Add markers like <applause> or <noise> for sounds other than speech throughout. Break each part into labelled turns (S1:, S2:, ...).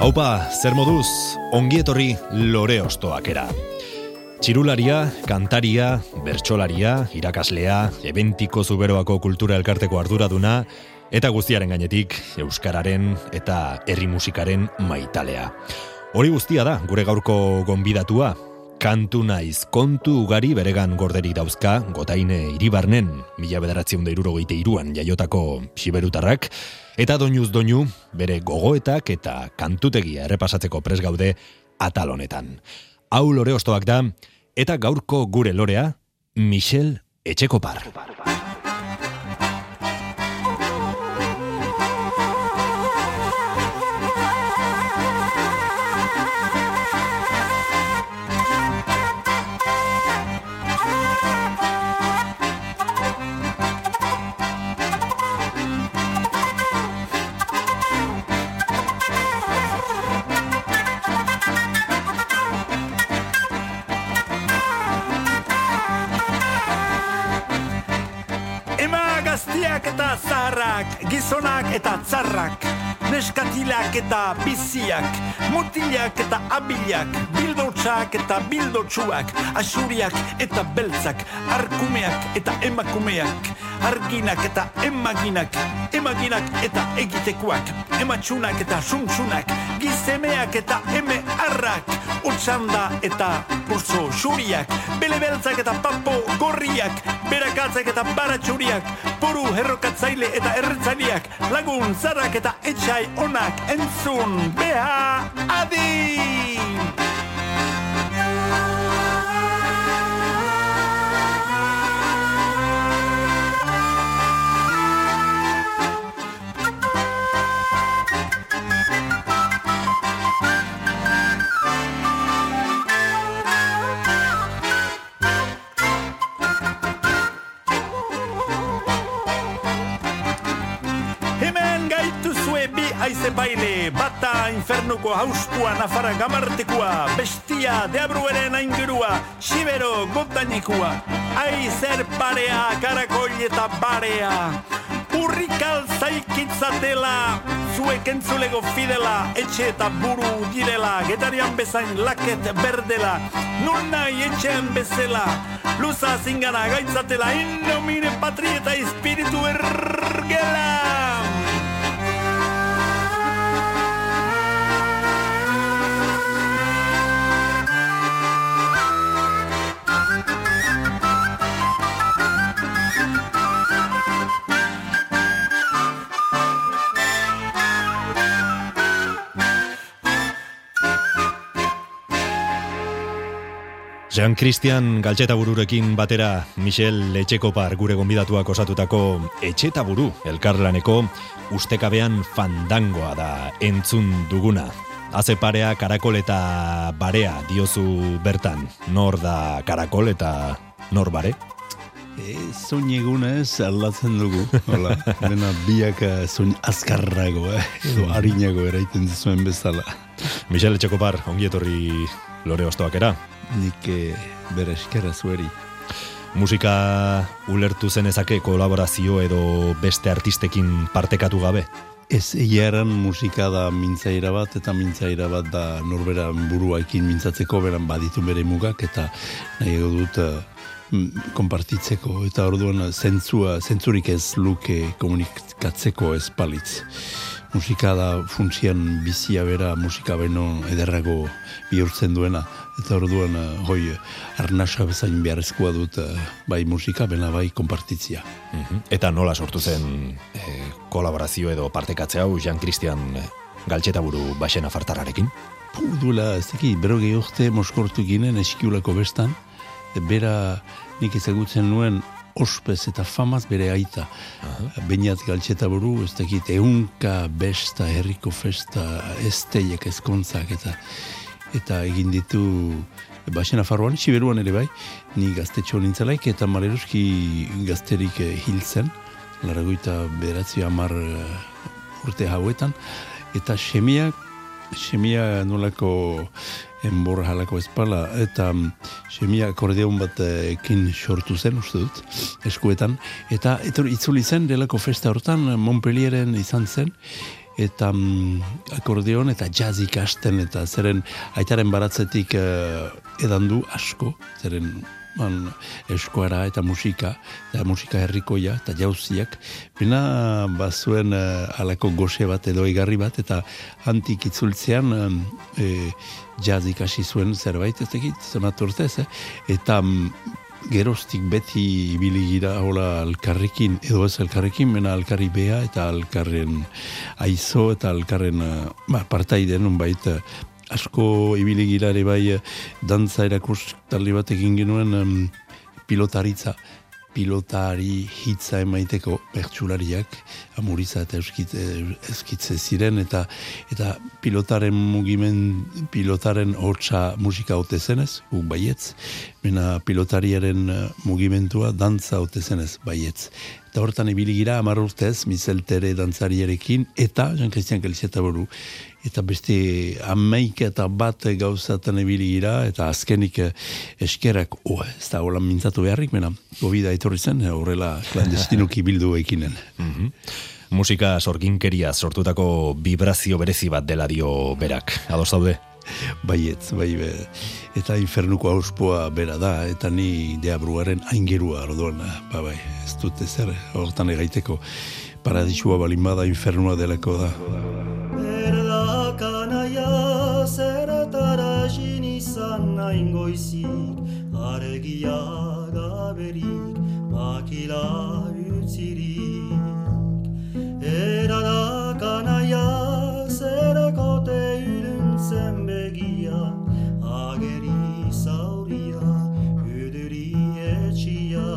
S1: Haupa, zer moduz, ongietorri lore ostoakera. Txirularia, kantaria, bertsolaria, irakaslea, ebentiko zuberoako kultura elkarteko arduraduna, eta guztiaren gainetik, euskararen eta herri musikaren maitalea. Hori guztia da, gure gaurko gonbidatua, kantu naiz kontu ugari beregan gorderi dauzka gotaine iribarnen, mila bederatzen da irurogeite iruan jaiotako siberutarrak, eta doinuz doinu bere gogoetak eta kantutegia errepasatzeko pres gaude atal honetan. Hau lore ostoak da, eta gaurko gure lorea, Michel Etxekopar.
S2: Ema zaharrak, gizonak eta txarrak, neskatilak eta biziak, mutilak eta abilak, bildotxak eta bildotxuak, asuriak eta beltzak, arkumeak eta emakumeak, arginak eta emaginak, emaginak eta egitekoak, ematxunak eta suntxunak, gizemeak eta eme arrak, utxanda eta pulso xuriak, bele beltzak eta papo gorriak, berakatzak eta baratxuriak, poru herrokatzaile eta erretzaileak, lagun zarrak eta etxai onak entzun, beha, adi! Aize baile, bata infernuko hauskua, nafara gamartekoa, bestia, deabrueren aingurua, xibero gotanikua, aizer parea, karakol eta barea, urrikal zaikitzatela, zuek entzulego fidela, etxe eta buru direla, getarian bezain laket berdela, nun nahi etxean bezela, luza zingana gaitzatela, innomine patri eta espiritu ergela.
S1: Jean Christian Galtxeta bururekin batera Michel Etxekopar gure gonbidatuak osatutako Etxeta buru elkarlaneko ustekabean fandangoa da entzun duguna. Haze parea karakol eta barea diozu bertan. Nor da karakol eta nor bare?
S3: E, zoin egunez aldatzen dugu. Hola, <laughs> dena biak eh, zoin azkarrago, eh? edo harinago eraiten zuen bezala.
S1: Michel Etxekopar, ongi etorri lore ostoakera.
S3: Nik eh, bere eskera zueri.
S1: Musika ulertu zenezake kolaborazio edo beste artistekin partekatu gabe?
S3: Ez egiaran musika da mintzaira bat, eta mintzaira bat da norberan buruakin mintzatzeko, beran baditu bere mugak, eta nahi dut mm, konpartitzeko, eta orduan zentzua, zentzurik ez luke komunikatzeko ez palitz. Musika da funtzian bizia bera musika beno ederrago bihurtzen duena, eta orduan eh, hoi arnasa bezain beharrezkoa dut eh, bai musika, bena bai konpartitzia.
S1: Mhm. Eta nola sortu zen eh, kolaborazio edo partekatze hau Jean Christian Galtxeta buru baxena fartarrarekin?
S3: Pu, duela, ez daki, berogei urte moskortu ginen eskiulako bestan, bera nik ezagutzen nuen ospez eta famaz bere aita. Uh Beniat galtxeta buru, ez dakit, eunka besta, herriko festa, esteiek ezkontzak eta eta egin ditu Baxena farroan, siberuan ere bai, ni gaztetxo nintzelaik eta maleruski gazterik eh, hiltzen, laragoita beratzi amar uh, urte hauetan, eta semia, semia nolako enborra halako espala, eta um, semia akordeon bat eh, ekin sortu zen, uste dut, eskuetan, eta etor, itzuli zen, delako festa hortan, Montpellieren izan zen, eta um, akordeon eta jazz ikasten, eta zeren aitaren baratzetik uh, edan du asko, zeren man, eskuara eta musika, eta musika herrikoia eta jauziak, bina bazuen uh, alako goxe bat edo igarri bat, eta antik itzultzean um, e, jaz ikasi zuen zerbait, ez tekit, zematu urtez, eh? eta um, gerostik beti ibili gira hola alkarrekin, edo ez alkarrekin, mena alkarri bea eta alkarren aizo eta alkarren uh, ba, partaiden, un baita asko ibili ere bai eh, dantza erakus talde bat egin genuen um, pilotaritza pilotari hitza emaiteko pertsulariak amuriza eta eskitze ziren eta eta pilotaren mugimen pilotaren hortza musika hote zenez, guk baietz. Mena pilotariaren eh, mugimentua dantza hote zenez, baietz. Eta hortan ibili gira amar urtez mizeltere dantzariarekin eta Jean Christian Kelsieta boru eta beste amaik eta bat gauzatan ebili gira, eta azkenik eh, eskerak, oh, ez da holan mintzatu beharrik, mena, gobida etorri zen, horrela klandestinuki <laughs> bildu ekinen.
S1: Mm Musika sorginkeria sortutako vibrazio berezi bat dela dio berak, ados daude?
S3: Baietz, bai, be, eta infernuko auspoa bera da, eta ni deabruaren aingerua orduan, ba, bai, ez dut ezer, hortan egaiteko, paradisua balin bada infernua delako da.
S4: Izan nain goizik Aregia gaberik makila utzirik. Erdakanaia zerakote uruntzen begia Ageri zauria uduri etxia.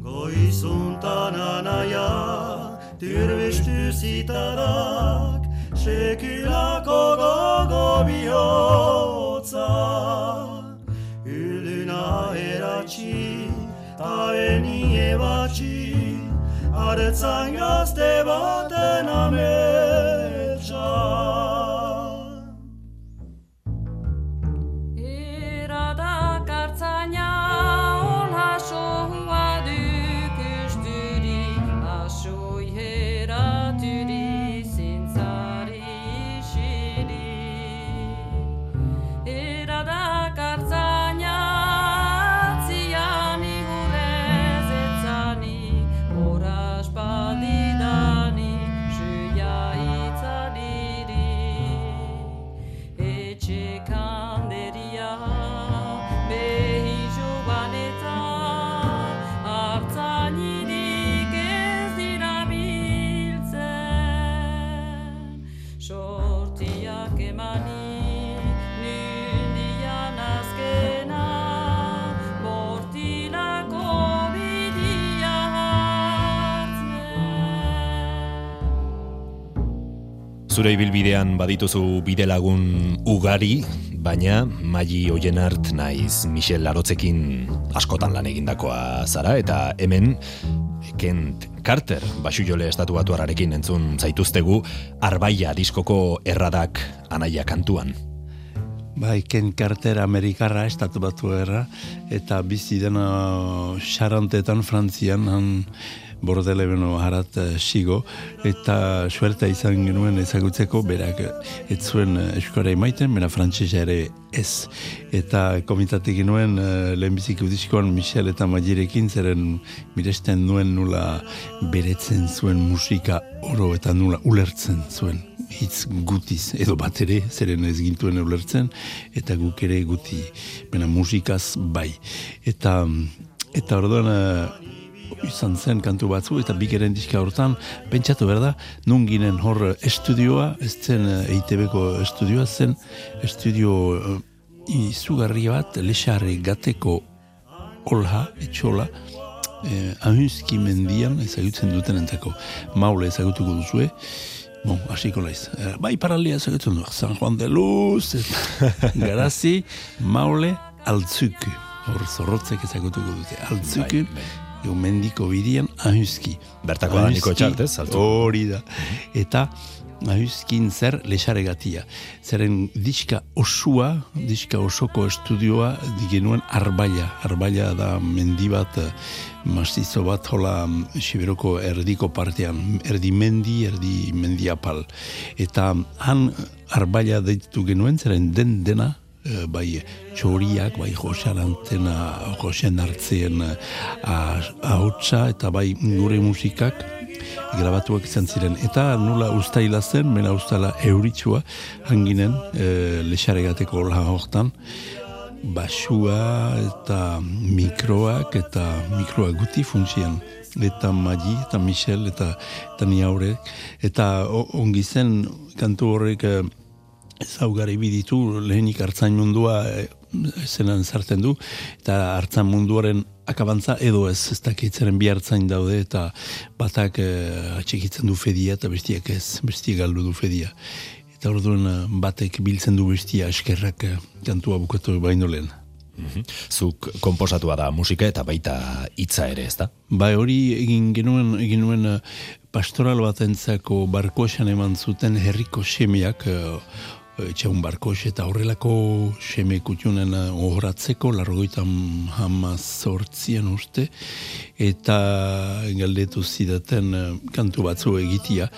S4: Goizuntan anaia Türbestu zitarak Sekulako gogo bihotza Ülduna eratxi Taeni ebatxi Aretzan gazte baten ametsa
S1: Zure ibilbidean badituzu bide lagun ugari, baina Magi Oienart naiz Michel Larotzekin askotan lan egindakoa zara, eta hemen Kent Carter, basu jole estatu batuararekin entzun zaituztegu, arbaia diskoko erradak anaia kantuan.
S3: Bai, Ken Carter Amerikarra estatu batu erra, eta bizi dena xarantetan Frantzian, han bordele beno harat uh, sigo, eta suerta izan genuen ezagutzeko, berak ez zuen uh, eskora emaiten, bera frantzesa ere ez. Eta komitatik genuen uh, lehenbizik udizkoan Michel eta Magirekin, zeren miresten nuen nula beretzen zuen musika oro eta nula ulertzen zuen hitz gutiz, edo bat ere, zeren ez gintuen ulertzen, eta guk ere guti, bena musikaz bai. Eta, eta orduan, izan zen kantu batzu eta bigeren diska hortan pentsatu berda nun ginen hor estudioa ez zen EITB-ko estudioa zen estudio uh, izugarri bat lesarri gateko olha, etxola, eh, ahuzki mendian ezagutzen duten entako. Maule ezagutuko duzue, Bon, hasiko laiz. Eh, bai paralia ezagutzen du, San Juan de Luz, <laughs> garazi, maule, altzuku. Hor zorrotzek ezagutuko dute. Altzuku,
S1: Bai, bai.
S3: Ego mendiko bidian ahuzki.
S1: Bertako da niko
S3: Ahuzki,
S1: etxart, ez? Altzuku.
S3: Hori da. Eta ahuzkin zer lexaregatia. Zeren diska osua, diska osoko estudioa digenuen arbaila. Arbaila da mendi bat, eh, mastizo bat hola mm, Siberoko erdiko partean. Erdi mendi, erdi mendiapal. Eta han arbaila deitu genuen, zeren den dena eh, bai txoriak, bai josean antena, josean hartzeen eh, ahotsa eta bai gure musikak grabatuak izan ziren. Eta nola ustaila zen, mena ustala euritsua, hanginen e, lexaregateko hola hortan, basua eta mikroak eta mikroak guti funtsian eta Magi eta Michel eta, eta ni haurek eta ongi zen kantu horrek ezaugarri biditu lehenik hartzain mundua eh, zenan sartzen du eta hartzan munduaren akabantza edo ez ez dakitzaren bi hartzain daude eta batak eh, atxikitzen du fedia eta bestiak ez bestiak galdu du fedia. Eta orduan eh, batek biltzen du bestia eskerrak kantua bukatu baino lehen.
S1: Zuk komposatua da musika eta baita hitza ere, ez da?
S3: Bai, hori egin genuen, egin nuen eh, pastoral batentzako barkoesan eman zuten herriko semeak, eh, etxeun barkoes eta horrelako seme kutxunen eh, ohoratzeko, largoitan hama zortzien uste, eta galdetu zidaten eh, kantu batzu egitia,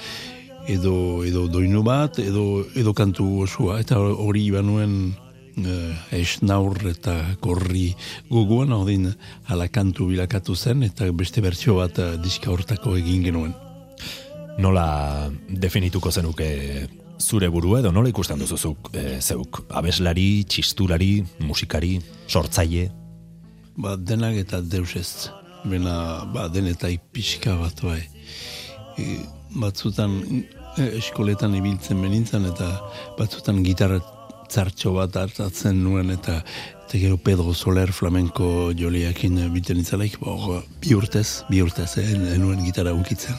S3: edo, edo doinu bat, edo, edo kantu osua, eta hori banuen uh, esnaur eta korri guguan, odin ala kantu bilakatu zen, eta beste bertsio bat uh, diska hortako egin genuen.
S1: Nola definituko zenuke zure burua edo nola ikusten duzuzuk e, zeuk? Abeslari, txistulari, musikari, sortzaile?
S3: Ba, denak eta deus ez. Bena, ba, denetai pixka bat bai. E, batzutan e, eskoletan ibiltzen benintzen eta batzutan gitarra txartxo bat hartatzen nuen eta eta gero Pedro Soler flamenko joliakin biten itzalaik, bo, bi urtez, bi urtez, eh, en nuen gitarra unkitzen.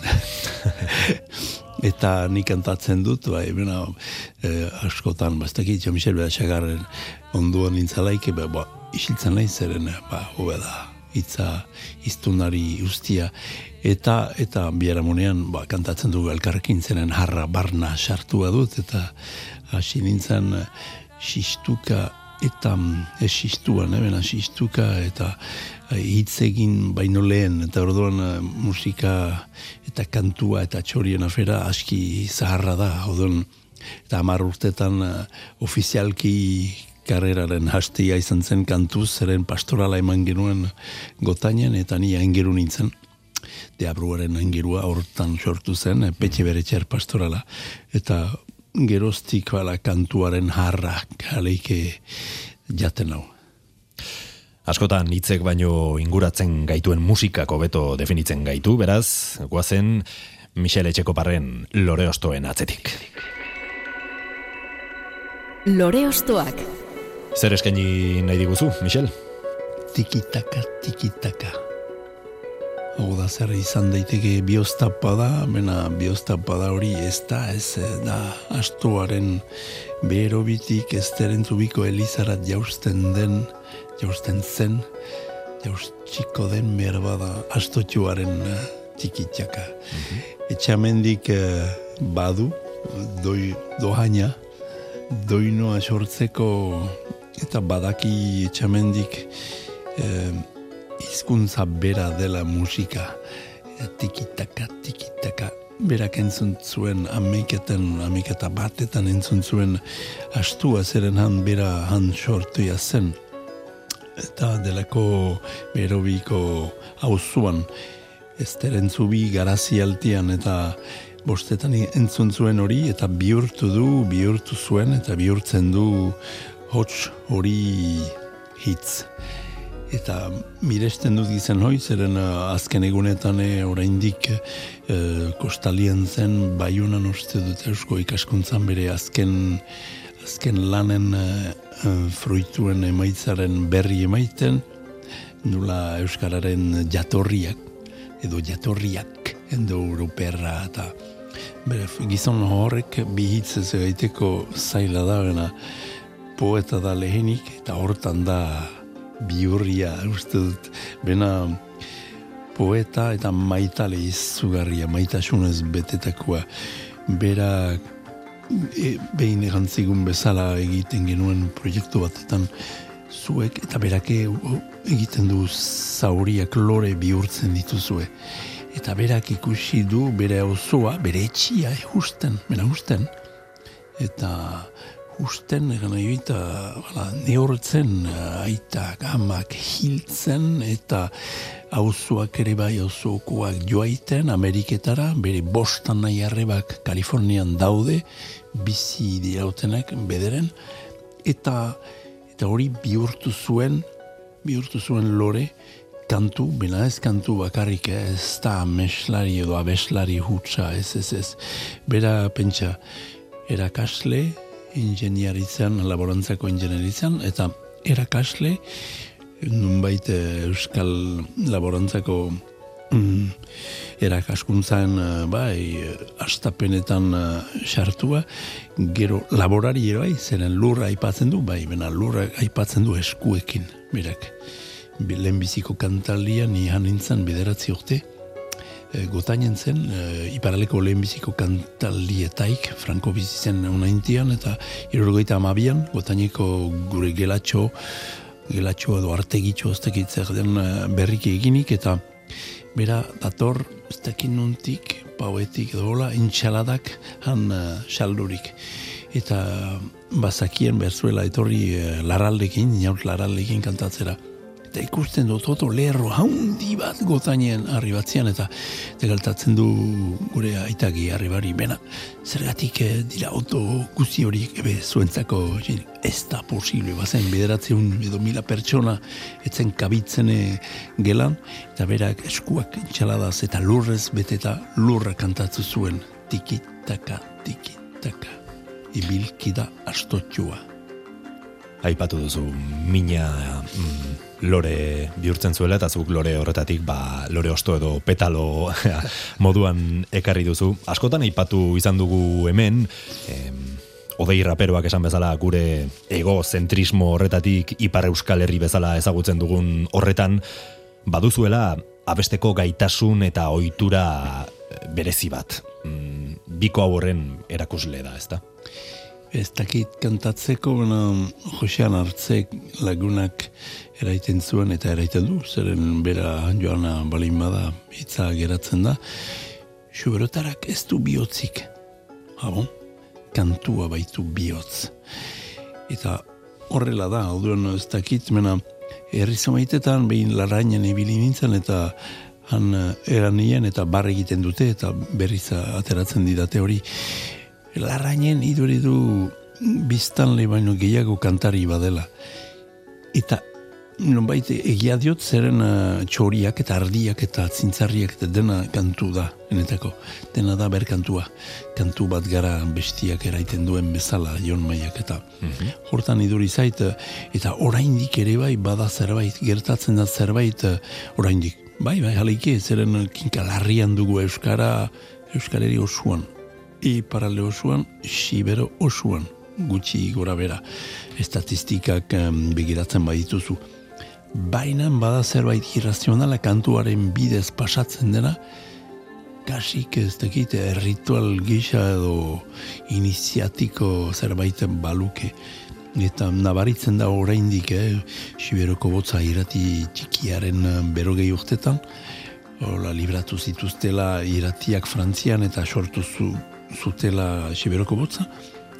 S3: <laughs> eta nik kantatzen dut, bai, bena, eh, askotan, ba, ez dakit, Jo Michel Beatxagarren onduan nintzalaik, ba, ba, isiltzen nahi zeren, ba, hobe da, hitza iztunari ustia, eta eta biharamunean ba, kantatzen dugu elkarrekin zenen harra barna sartua dut, eta hasi nintzen eh, xistuka eta mm, ez xistuan, eh, bena xistuka eta eh, hitz egin baino lehen, eta orduan eh, musika eta kantua eta txorien afera aski zaharra da, orduan eta hamar urtetan eh, ofizialki karreraren hastia izan zen kantuz, zeren pastorala eman genuen gotainen, eta ni aingeru nintzen. Deabruaren aingerua hortan sortu zen, petxe bere txer pastorala, eta geroztik bala kantuaren harra kaleike jaten hau.
S1: Askotan hitzek baino inguratzen gaituen musikak hobeto definitzen gaitu, beraz, guazen Michele Etxekoparren lore ostoen atzetik.
S5: Lore ostoak.
S1: Zer eskaini nahi diguzu, Michel?
S3: Tikitaka, tikitaka. Hau da zer izan daiteke bioztapa da, mena bioztapa da hori ez da, ez eh, da astuaren beherobitik ez zubiko elizarat jausten den, jausten zen, jaustiko den behar bada astotxuaren uh, tikitaka. Etxamendik eh, badu, doi, dohaina, doinoa sortzeko eta badaki etxamendik eh, hizkuntza bera dela musika. E, tikitaka, tikitaka. Berak entzun zuen ameiketan, ameiketa batetan entzun zuen astua zeren han bera han sortuia zen. Eta delako berobiko hauzuan ezteren zubi garazi altian eta bostetan entzun zuen hori eta bihurtu du, bihurtu zuen eta bihurtzen du hots hori hitz. Eta miresten dut gizan hoi, zeren uh, azken egunetan e, oraindik uh, kostalien zen baiunan uste dut eusko ikaskuntzan bere azken azken lanen uh, fruituen emaitzaren berri emaiten nula Euskararen jatorriak, edo jatorriak, endo europerra, eta bere, gizon horrek bihitz ez egiteko zaila da, poeta da lehenik, eta hortan da biurria, uste dut, bena, poeta eta maitale izugarria, maitasunez betetakoa, bera e, behin egantzigun bezala egiten genuen proiektu batetan zuek eta berake egiten du zauriak lore bihurtzen dituzue. Eta berak ikusi du bere osoa, bere etxia ehusten, bera husten. Eta husten, egan nahi bita, neortzen, aitak, amak hiltzen, eta auzoak ere bai auzokoak joaiten Ameriketara, bere bostan nahi arrebak Kalifornian daude, bizi diautenak bederen, eta eta hori bihurtu zuen, bihurtu zuen lore, kantu, bena ez kantu bakarrik ez da meslari edo abeslari hutsa, ez ez ez. Bera pentsa, erakasle, ingeniaritzen, laborantzako ingeniaritzen, eta erakasle, nunbait eh, euskal laborantzako mm, erakaskuntzan eh, bai, astapenetan eh, sartua, gero laborari bai, zeren lurra aipatzen du, bai, bena lurra aipatzen du eskuekin, berak. Lehenbiziko kantalia ni nintzen bederatzi urte, gotainen zen, e, iparaleko lehenbiziko kantaldietaik, franko bizitzen unaintian, eta irurgoita amabian, gotaineko gure gelatxo, gelatxo edo artegitxo ez dakitzer den eh, berriki eginik eta bera dator ez nuntik pauetik edo hola intxaladak han saldurik. Eta bazakien berzuela etorri uh, laraldekin, inaut laraldekin kantatzera eta ikusten dut oto lerro haundi bat gotainen arribatzean eta degaltatzen du gure aitagi arribari bena zergatik eh, dira oto guzi horiek ebe zuentzako ez da posible bazen bederatzen edo mila pertsona etzen kabitzen eh, gelan eta berak eskuak txaladaz eta lurrez beteta lurra kantatzu zuen tikitaka tikitaka ibilkida astotxua.
S1: Aipatu duzu mina mm, lore bihurtzen zuela eta zuk lore horretatik ba, lore osto edo petalo <laughs> moduan ekarri duzu. Askotan aipatu izan dugu hemen, em, odei raperoak esan bezala gure egozentrismo horretatik ipar euskal herri bezala ezagutzen dugun horretan, baduzuela abesteko gaitasun eta ohitura berezi bat. Mm, biko hau horren erakusle da, ezta?
S3: Ez dakit kantatzeko, bueno, Josean hartzek lagunak eraiten zuen eta eraiten du, zeren bera joana balin bada hitza geratzen da, suberotarak ez du bihotzik. Habo, kantua baitu bihotz. Eta horrela da, alduen ez dakit, mena, herri zamaitetan behin larrainen ibili nintzen eta han eran nien eta bar egiten dute eta berriz ateratzen didate hori. Larrainen iduridu biztan baino gehiago kantari badela. Eta nonbait egia diot zeren uh, txoriak eta ardiak eta zintzarriak eta dena kantu da, enetako. Dena da berkantua. Kantu bat gara bestiak eraiten duen bezala, jon maiak eta mm hortan iduri zait, eh, eta oraindik ere bai bada zerbait, gertatzen da zerbait uh, oraindik. Bai, bai, halike, zeren kinkalarrian dugu Euskara, Euskareri osuan. I parale osuan, Sibero osuan gutxi gora bera estatistikak um, begiratzen badituzu baina bada zerbait irrazionala kantuaren bidez pasatzen dena, kasik ez dakite ritual gisa edo iniziatiko zerbait baluke. Eta nabaritzen da oraindik, eh, Siberoko botza irati txikiaren berogei urtetan, Ola, libratu zituztela iratiak frantzian eta sortu zu, zutela Siberoko botza,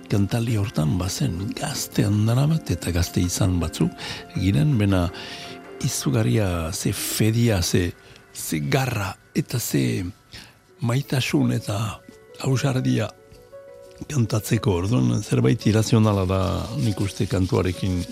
S3: kantali hortan bazen gazte handana bat eta gazte izan batzuk, ginen, bena izugarria, ze fedia, ze, ze garra, eta ze maitasun eta hausardia kantatzeko, orduan zerbait irazionala da nik uste kantuarekin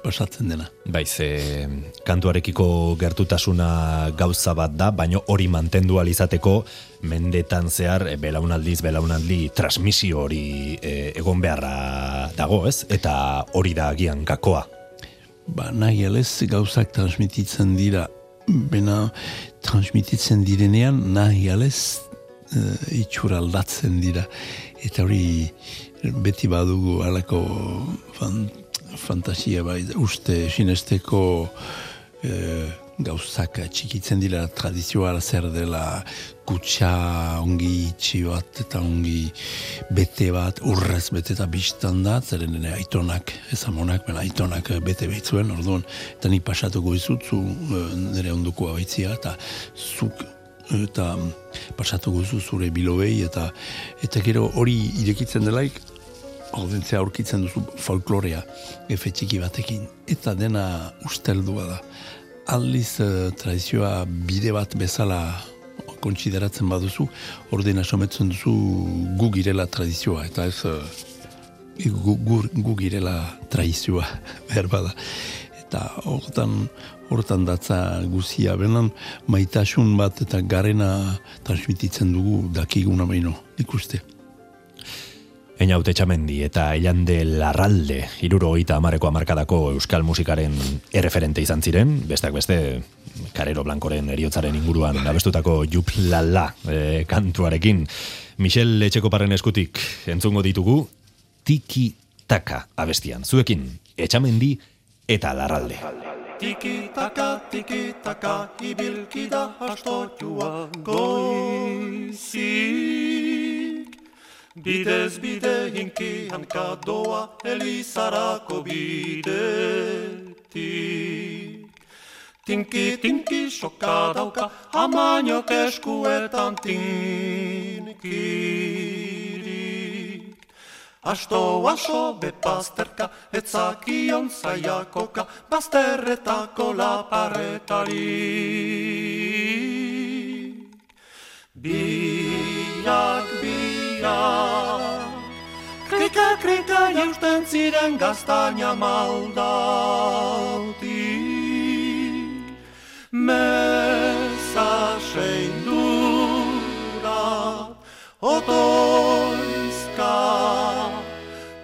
S3: pasatzen dena.
S1: Bai, ze kantuarekiko gertutasuna gauza bat da, baino hori mantendu alizateko mendetan zehar e, belaunaldiz belaunaldi transmisio hori e, egon beharra dago, ez? Eta hori da agian gakoa.
S3: Ba, nahi alez gauzak transmititzen dira, bena transmititzen direnean nahi alez uh, itxura aldatzen dira. Eta hori beti badugu alako fan, fantasia bai, uste sinesteko uh, gauzak txikitzen dira tradizioa zer dela kutsa ongi itxi bat eta ongi bete bat urrez bete eta biztan da zeren nire aitonak ezamonak, bena aitonak bete behitzuen orduan, eta ni pasatuko izutzu eh, nire onduko abaitzia eta zuk eta pasatu guzu zure bilobei eta eta gero hori irekitzen delaik ordentzea aurkitzen duzu folklorea efe txiki batekin. Eta dena usteldua da aldiz uh, tradizioa bide bat bezala kontsideratzen baduzu ordena sometzen duzu gu girela tradizioa eta ez uh, gu, gu, gu girela tradizioa <laughs> behar bada eta hortan hortan datza guzia benan maitasun bat eta garena transmititzen dugu dakiguna baino ikuste.
S1: Eina haute txamendi eta Elande Larralde, iruro oita amareko amarkadako euskal musikaren erreferente izan ziren, besteak beste, Karero Blankoren eriotzaren inguruan abestutako Jup Lala e, kantuarekin. Michel Etxekoparren eskutik entzungo ditugu, Tiki Taka abestian. Zuekin, etxamendi eta Larralde.
S6: Tiki taka, tiki taka, ibilkida astotua goizik. Bidez bide hinki hankadoa elizarako bidetik. Tinki, tinki, soka dauka, amainok eskuetan tinkirik. Asto, aso, bepazterka, etzakion zaiakoka, bazterretako laparretari. Biak, biak, krika, krika, jausten ziren gaztaina maldautik. Meza seindura, otoizka,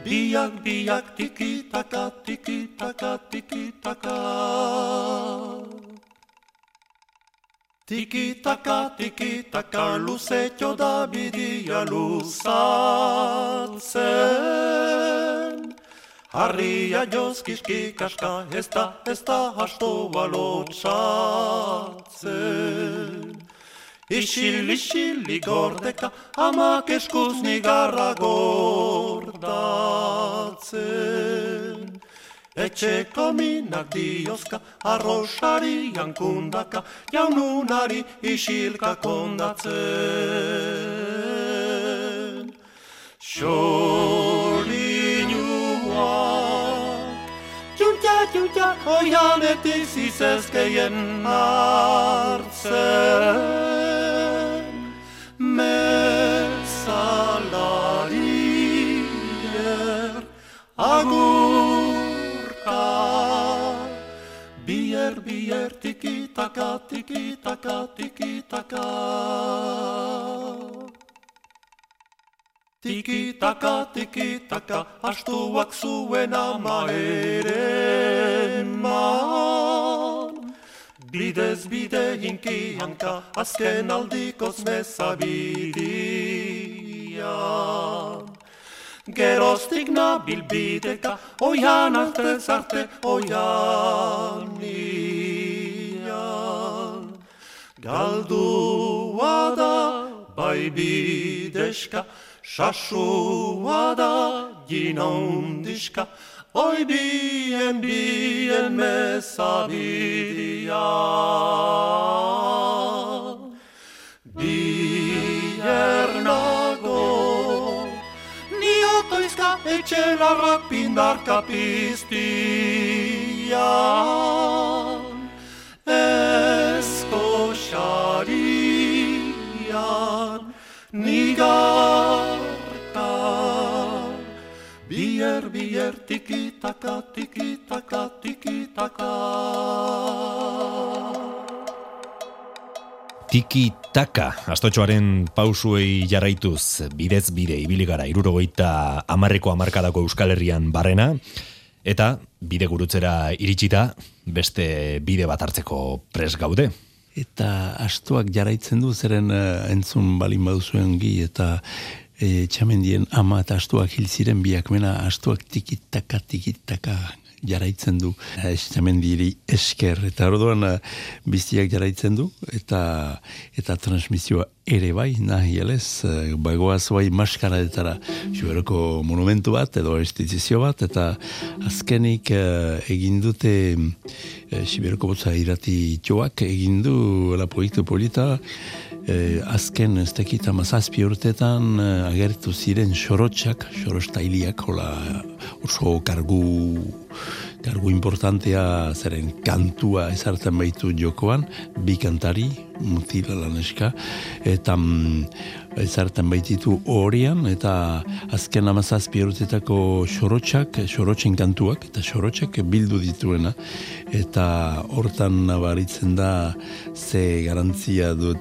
S6: biak, biak, tikitaka, tikitaka, tikitaka. Tikitaka, tikitaka, luzetxo da bidia luzatzen. Harria joz kiskikaska, ez da, ez da hasto balotxatzen. Isil, isil, gordeka, amak eskuz nigarra gordatzen. Etxeko minak diozka, arrosari jankundaka, jaununari isilka kondatzen. Xorinuak, txuntxa, txuntxa, oianetik zizezkeien hartzen. Mesalarier, agurka, bier, bier, tikitaka, tikitaka, tikitaka. Tikitaka, tikitaka, astuak zuen ama ere man. Bidez bide hinkianka, azken aldikoz mezabidian. Geroztik nabil bideka, oian arte zarte, oian. Galdua da, bai bideska, sasua da, gina undiska, oi bien, bien mesabidia. Biernago, ni otoizka etxelarrak pindarka piztian. Ezko xarian, nigarka. Bier, bier, tikitaka, tikitaka, tikitaka.
S1: Tiki taka, astotxoaren pausuei jarraituz, bidez bide ibili gara irurogeita amarreko amarkadako Euskal Herrian barrena, Eta bide gurutzera iritsita, beste bide bat hartzeko pres gaude.
S3: Eta astuak jarraitzen du, zeren uh, entzun balin baduzuen gi, eta e, txamendien ama eta astuak hil ziren biak, mena astuak tikitaka, tikitaka jarraitzen du. Estamendiri esker. Eta orduan uh, biztiak jarraitzen du eta eta transmisioa ere bai nahi elez. Uh, bagoaz bai maskaradetara juberoko monumentu bat edo estizizio bat eta azkenik egin dute uh, Siberoko botza irati txoak egin du la proiektu polita. Eh, azken ez tekita mazazpi urtetan eh, agertu ziren xorotxak, xorostailiak, hola oso kargu, kargu importantea zeren kantua ezartzen baitu jokoan, bi kantari, mutila laneska, eta ezarten baititu horian, eta azken amazazpi urtetako xorotxak, xorotxen kantuak, eta xorotxak bildu dituena, eta hortan nabaritzen da ze garantzia du,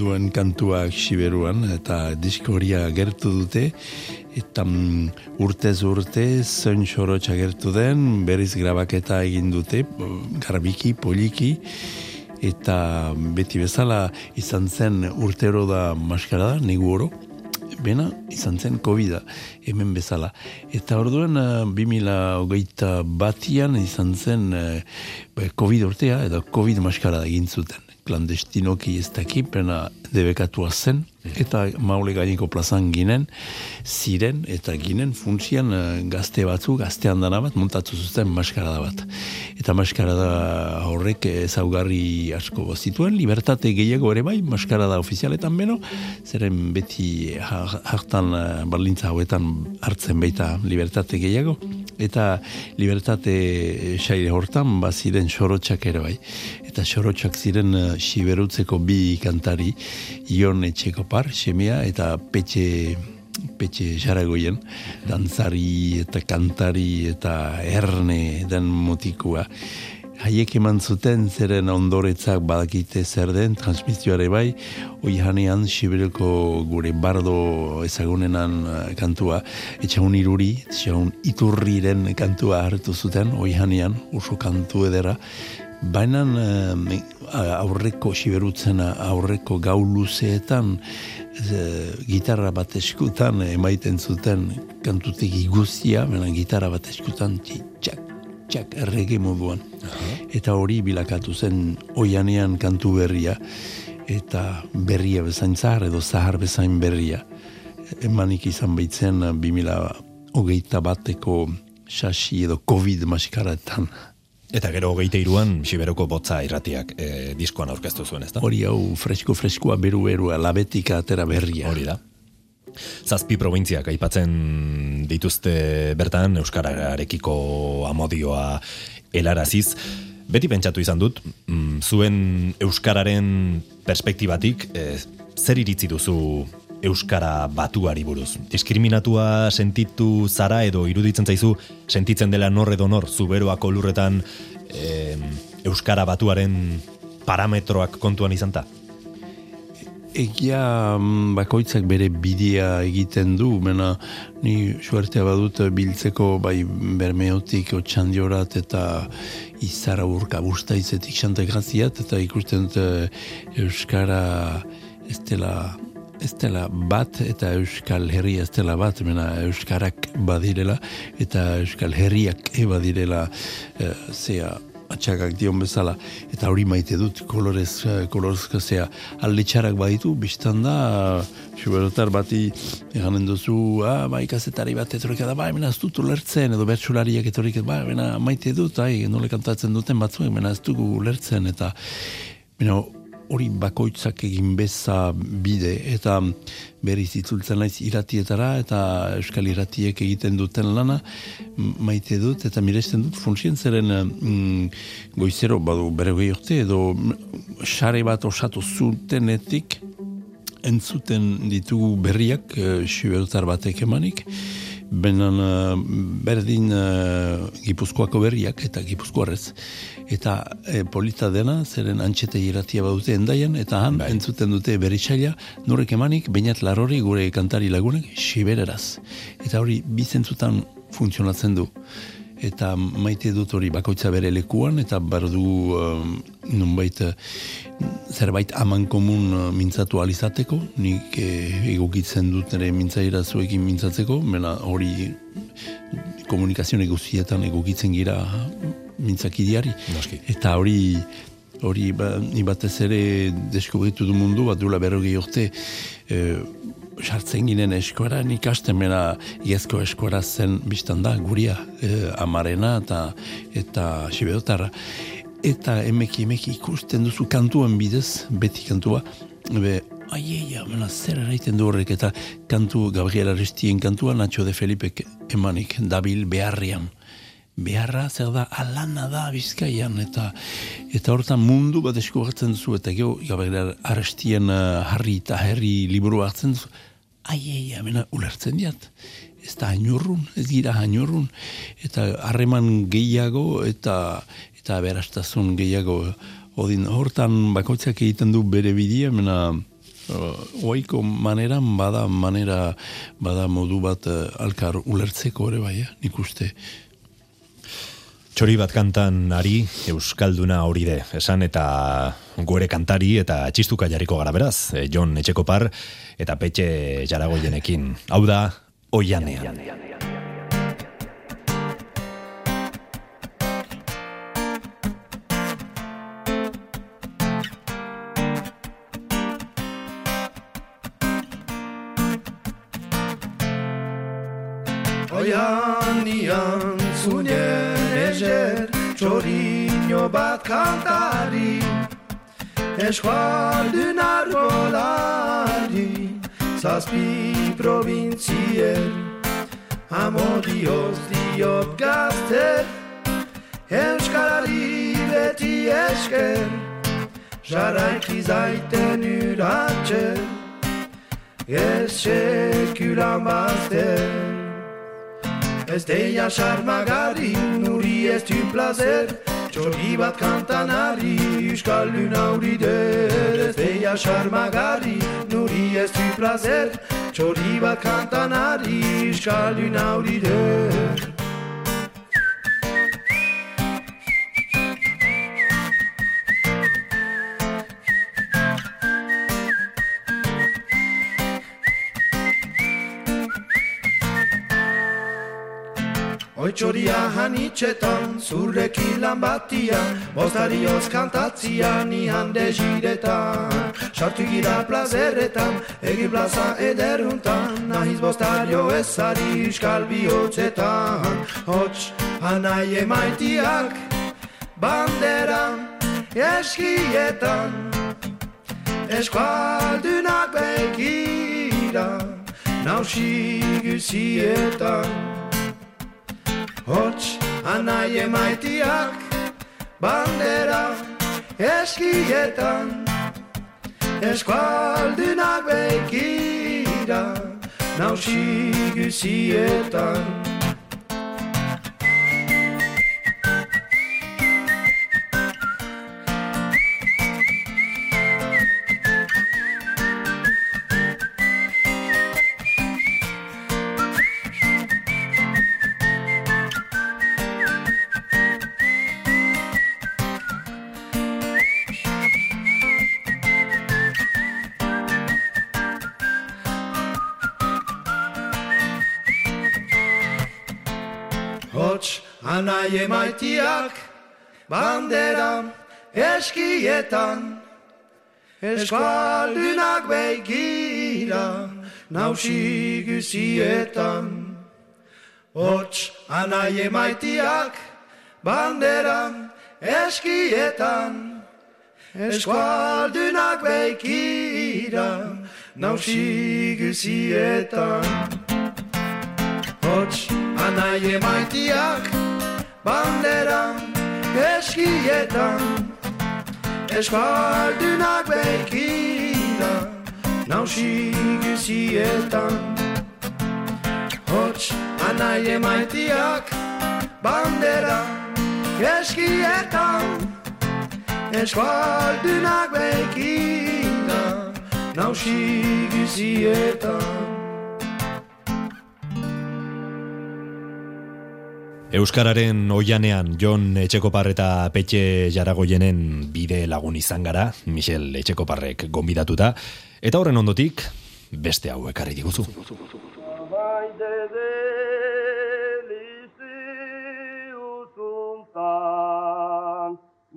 S3: duen kantuak siberuan, eta diskoria gertu dute, eta mm, urtez urte zen xorotxa gertu den, berriz grabaketa egin dute, garbiki, poliki, eta beti bezala izan zen urtero da maskara da, negu oro, bena izan zen covid hemen bezala. Eta orduen, 2008 batian izan zen eh, COVID urtea, edo COVID maskara da gintzuten. Klandestinoki ez dakip, pena debekatua zen, eta maule gaineko plazan ginen, ziren eta ginen funtzian uh, gazte batzu, gazte handana bat, montatu zuten maskarada bat. Eta maskarada horrek ezaugarri asko zituen, libertate gehiago ere bai, maskarada ofizialetan beno, zeren beti hartan uh, barlintza hauetan hartzen baita libertate gehiago, eta libertate saire hortan baziren sorotxak ere bai. Eta sorotxak ziren uh, siberutzeko bi kantari, Ion Etxekopar, semea, eta Petxe, Petxe Jaragoien, dantzari eta kantari eta erne den motikua. Haiek eman zuten zeren ondoretzak badakite zer den, transmisioare bai, oi janean Sibireko gure bardo ezagunenan eh, kantua, etxaun iruri, etxaun iturriren kantua hartu zuten, oi janean, oso kantu edera, Baina eh, aurreko siberutzen aurreko gau luzeetan eh, gitarra bat eskutan emaiten zuten kantutegi guztia, baina gitarra bat eskutan txak, txak errege moduan. Eta hori bilakatu zen oianean kantu berria eta berria bezain zahar edo zahar bezain berria. Emanik izan baitzen 2000 hogeita bateko sasi edo COVID maskaraetan.
S1: Eta gero hogeite iruan, Siberoko botza irratiak e, diskoan aurkeztu zuen, ez da?
S3: Hori hau, fresko-freskoa, beru-berua, labetika atera berria.
S1: Hori da. Zazpi provintziak aipatzen dituzte bertan, Euskararekiko amodioa helaraziz. Beti pentsatu izan dut, mm, zuen Euskararen perspektibatik, e, zer iritzi duzu euskara batuari buruz. Diskriminatua sentitu zara edo iruditzen zaizu sentitzen dela nor edo nor zuberoako lurretan e, euskara batuaren parametroak kontuan izan ta?
S3: Egia mm, bakoitzak bere bidea egiten du, mena ni suertea badut biltzeko bai bermeotik otxandiorat eta izara urka busta izetik xantegraziat eta ikusten dut eh, Euskara ez dela ez dela bat eta Euskal Herria ez dela bat, mena Euskarak badirela eta Euskal Herriak eba direla e, zea atxakak dion bezala. Eta hori maite dut kolorez, eh, kolorezka zea alde txarak baditu, biztan da xuberotar bati eganen duzu ah, bai kazetari bat etorrik da bai, mena ez dut ulertzen edo bertsulariak etorrik bai, mena maite dut, ai, nole kantatzen duten batzuek, mena ez dugu ulertzen eta mena hori bakoitzak egin beza bide. Eta berriz itzultzen naiz iratietara eta euskal iratiek egiten duten lana maite dut eta miresten dut funtzien zeren mm, goizero badu bere gehiorte edo sare bat osatu zutenetik entzuten ditugu berriak uh, batek emanik Benen uh, berdin uh, gipuzkoako berriak eta gipuzkoarrez eta e, polita dena, zeren antxete iratia badute endaian, eta han bai. entzuten dute beritxaila, nurek emanik, bainat larori gure kantari lagunek, sibereraz. Eta hori bizentzutan funtzionatzen du. eta maite dut hori bakoitza bere lekuan, eta bardu um, nunbait zerbait aman komun uh, mintzatu alizateko, nik eh, egokitzen dut ere mintzaira zuekin mintzatzeko, mena hori komunikazio negozietan egokitzen gira mintzakidiari.
S1: Noski.
S3: Eta hori hori ba, batez ere deskubritu du mundu, bat duela berrogei urte, eh, sartzen ginen eskoaran ikasten mena iezko eskoara zen biztan da guria e, amarena eta eta sibedotarra eta emeki emeki ikusten duzu kantuen bidez beti kantua be Ai, ai, ai, zer eraiten du horrek, eta kantu, Gabriel Aristien kantua, Nacho de Felipe emanik, dabil beharrian. Beharra, zer da, alana da bizkaian, eta eta hortan mundu bat esku hartzen duzu, eta geho, Gabriel Aristien uh, harri eta herri liburu hartzen duzu, ai, ai, amena, ulertzen diat. Ez da hainurrun, ez gira hainurrun. Eta harreman gehiago eta eta berastazun gehiago. Odin, hortan bakoitzak egiten du bere bidea, mena uh, oaiko maneran bada manera bada modu bat uh, alkar ulertzeko ere bai, eh? nik uste.
S1: Txori bat kantan ari Euskalduna hori de, esan eta gore kantari eta txistuka jarriko gara beraz, e, Jon Etxekopar eta Petxe Jaragoienekin. Hau da, oianean.
S7: Bat kantari Eskualdun arbolari Zazpi provintzier Amodioz diot gazter Euskarari beti esker Jaraiki zaiten uratxer Ez sekulan bazter Ez deia sarmagari, nuri ez du plazer. Txori bat kantanari, euskal auri der Ez deia sarmagari, nuri ez du plazer. Txori bat kantanari, euskal auri der Oitxoria hanitxetan, zurreki lan batian, bostarioz kantatzia ni hande jiretan. Sartu gira plazerretan, egi plaza ederuntan, nahiz bostario ezari iskal bihotzetan. Hots, hanai emaitiak, banderan, eskietan, eskualdunak begira, nausik usietan. Hots anai emaitiak bandera eskietan. Eskualdunak beikira nausik usietan bandera eskietan Eskaldunak begira nausi guzietan Hots anai emaitiak bandera eskietan Eskaldunak begira nausi guzietan Hots anai emaitiak bandera eskietan Eskaldunak beikira nausi guzietan Hots anai emaitiak bandera eskietan Eskaldunak beikira nausi guzietan
S1: Euskararen oianean Jon Etxekopar eta Petxe Jaragoienen bide lagun izan gara, Michel Etxekoparrek gonbidatuta, eta horren ondotik, beste hau ekarri diguzu.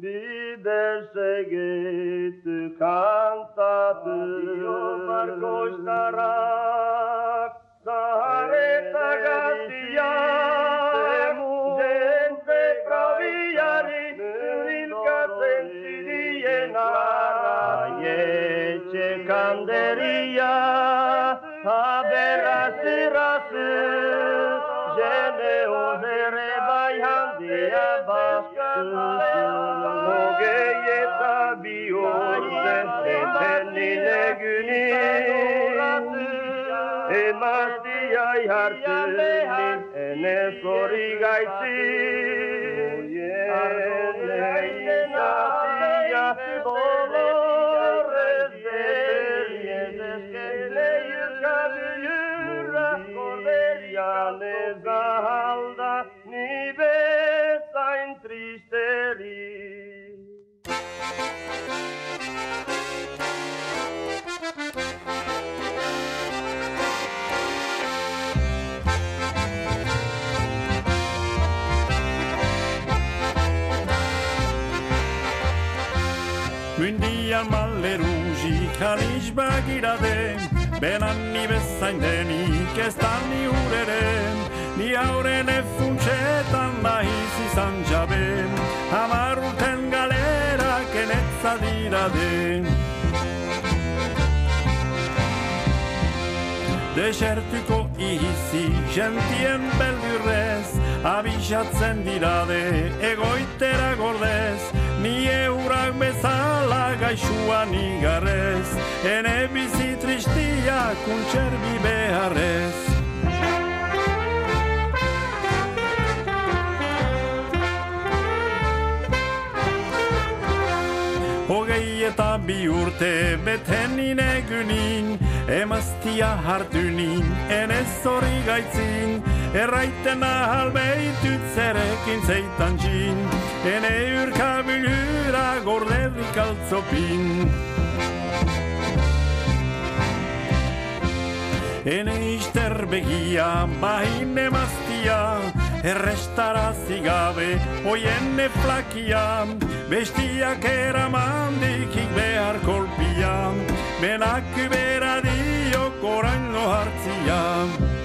S8: Bider segit kantatu barkostarak Zahareta gazia Nigeria, habera sirası, jene ohere bayan diye baskısı. Nogeye tabi olse, sentenine günü, emazdiya yartını, ene sori gayti,
S2: oh yeah. Jikaniz bagirade Benan ni bezain denik ez da ni ureren. Ni hauren efuntxetan nahiz izan jabe Hamar urten galera kenetza dirade Desertuko izi gentien beldurrez Abixatzen dirade egoitera gordez Ni eurak bezala gaixuan igarrez Ene bizi tristia kuntxerbi beharrez. Hogei eta bi urte beten inegunin Emaztia hartunin, enez hori gaitzin Erraiten ahal behitut zerekin zeitan txin Ene urkabilura gorderrik altzopin Ene ister begia, bahin emaztia Errestara zigabe, oienne flakia. Bestiak eraman dikik behar kolpia Benak bera dio korango hartzia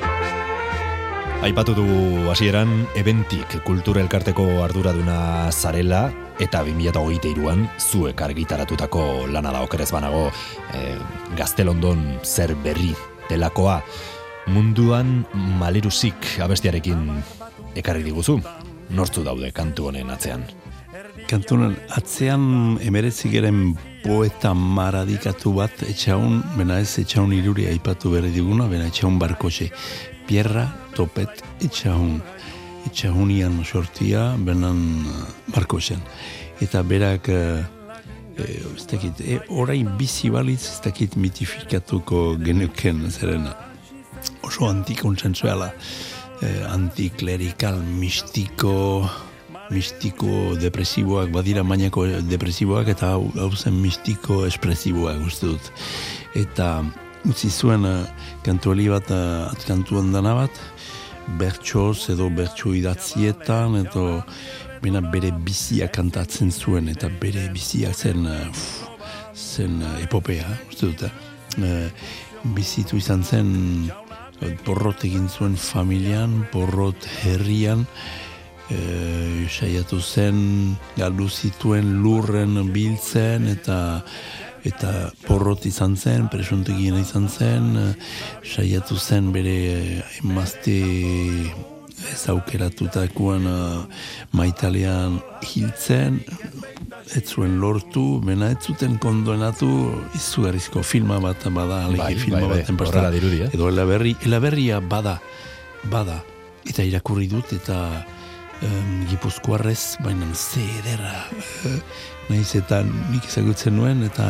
S1: Aipatu dugu hasieran ebentik kultura elkarteko arduraduna zarela eta 2008an zuek argitaratutako lana da okerez banago e, gaztelondon zer berri delakoa munduan malerusik abestiarekin ekarri diguzu. Nortzu daude kantu honen atzean?
S3: Kantunan atzean emeretzik eren poeta maradikatu bat etxaun, bena ez etxaun iruri aipatu berri diguna, bena etxaun barkotxe. Pierra topet etxaun. Etxaunian sortia, benan barkotxen. Eta berak, e, ez dakit, e, orain bizi balitz ez dakit mitifikatuko genuken zerena. Oso antikontsensuala, e, antiklerikal, mistiko, mistiko depresiboak, badira mainako depresiboak, eta hau, zen mistiko espresiboak, uste dut. Eta utzi zuen kantuali bat, uh, atkantu handana bat, bertsoz edo bertso idatzietan, edo bena bere bizia kantatzen zuen, eta bere bizia zen, uh, zen uh, epopea, uste dut. Uh, bizitu izan zen, porrot egin zuen familian, porrot herrian, e, saiatu zen galdu zituen lurren biltzen eta eta porrot izan zen, presuntegien izan zen, saiatu zen bere emazte ez aukeratutakoan e, maitalean hiltzen, ez zuen lortu, mena ez zuten kondoenatu izugarrizko filma bat bada, alegi
S1: Bai,
S3: filma
S1: bai, bai,
S3: baten
S1: dirudi, eh?
S3: Edo elaberri, elaberria bada, bada, eta irakurri dut, eta um, gipuzkoarrez, baina ze edera, eh, nahiz eta nik ezagutzen nuen, eta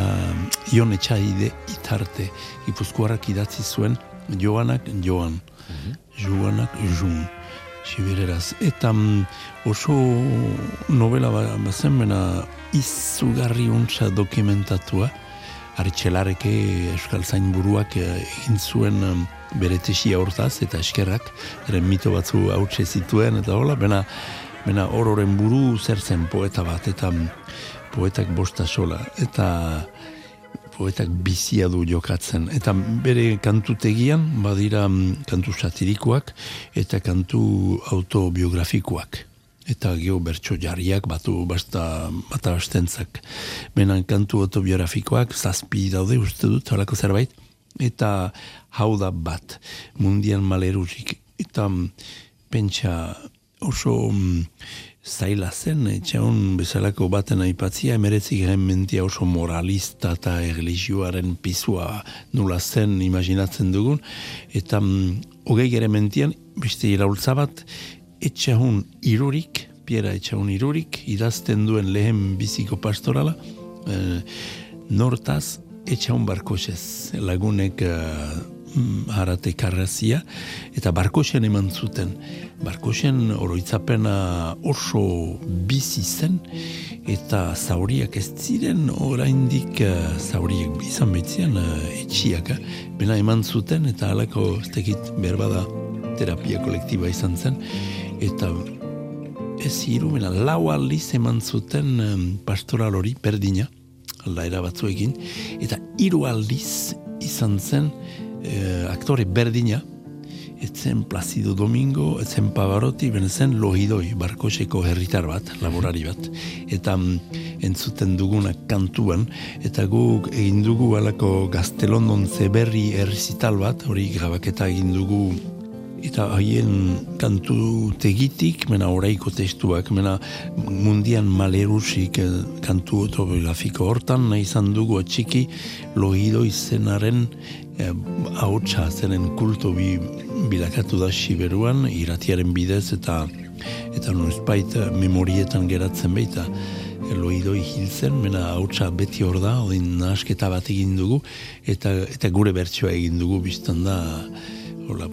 S3: ion etxaide itarte, gipuzkoarrak idatzi zuen, joanak joan, joanak jun, Sibereraz. Eta mm, oso novela ba, bazen, mena izugarri untsa dokumentatua, Aritxelareke Euskal Zain buruak eh, egin zuen mm, bere tesia hortaz eta eskerrak, eren mito batzu hautse zituen, eta hola, bena, bena hororen buru zer zen poeta bat, eta mm, poetak bosta sola, eta poetak bizia du jokatzen. Eta bere kantutegian, badira mm, kantu satirikoak eta kantu autobiografikoak. Eta geho bertso jarriak batu basta bata bastentzak. Benan kantu autobiografikoak, zazpi daude uste dut, halako zerbait. Eta hau da bat, mundian maleruzik. Eta mm, pentsa oso mm, zaila zen, etxaun bezalako baten aipatzia, emeretzi garen mentia oso moralista eta erlijioaren pizua nula zen imaginatzen dugun, eta mm, hogei gere mentian, beste iraultza bat, etxaun irurik, piera etxaun irurik, idazten duen lehen biziko pastorala, e, nortaz, etxaun barkosez, lagunek e, harate karrazia, eta barkosen eman zuten. Barkosen oroitzapena oso bizi zen, eta zauriak ez ziren oraindik uh, zauriak izan betzian uh, etxiak, eh? bena eman zuten, eta halako ez tekit berbada terapia kolektiba izan zen, eta ez hiru, bena lau aldiz eman zuten um, pastoral hori, berdina, aldaera batzuekin, eta hiru aldiz izan zen eh, aktore berdina, etzen Placido Domingo, etzen Pavarotti, benezen lohidoi, barkoseko herritar bat, laborari bat. Eta mm, entzuten duguna kantuan, eta guk egin dugu alako gaztelondon zeberri errizital bat, hori grabaketa egin dugu eta haien kantu tegitik, mena oraiko testuak, mena mundian malerusik eh, kantu autobiografiko hortan, nahi izan dugu atxiki lohido izenaren eh, hautsa zenen kulto bi, bilakatu da siberuan, iratiaren bidez eta eta noizbait eh, memorietan geratzen baita. Loidoi hiltzen, mena hautsa beti hor da, odin nasketa bat egin dugu, eta, eta gure bertsoa egin dugu, biztan da, hola,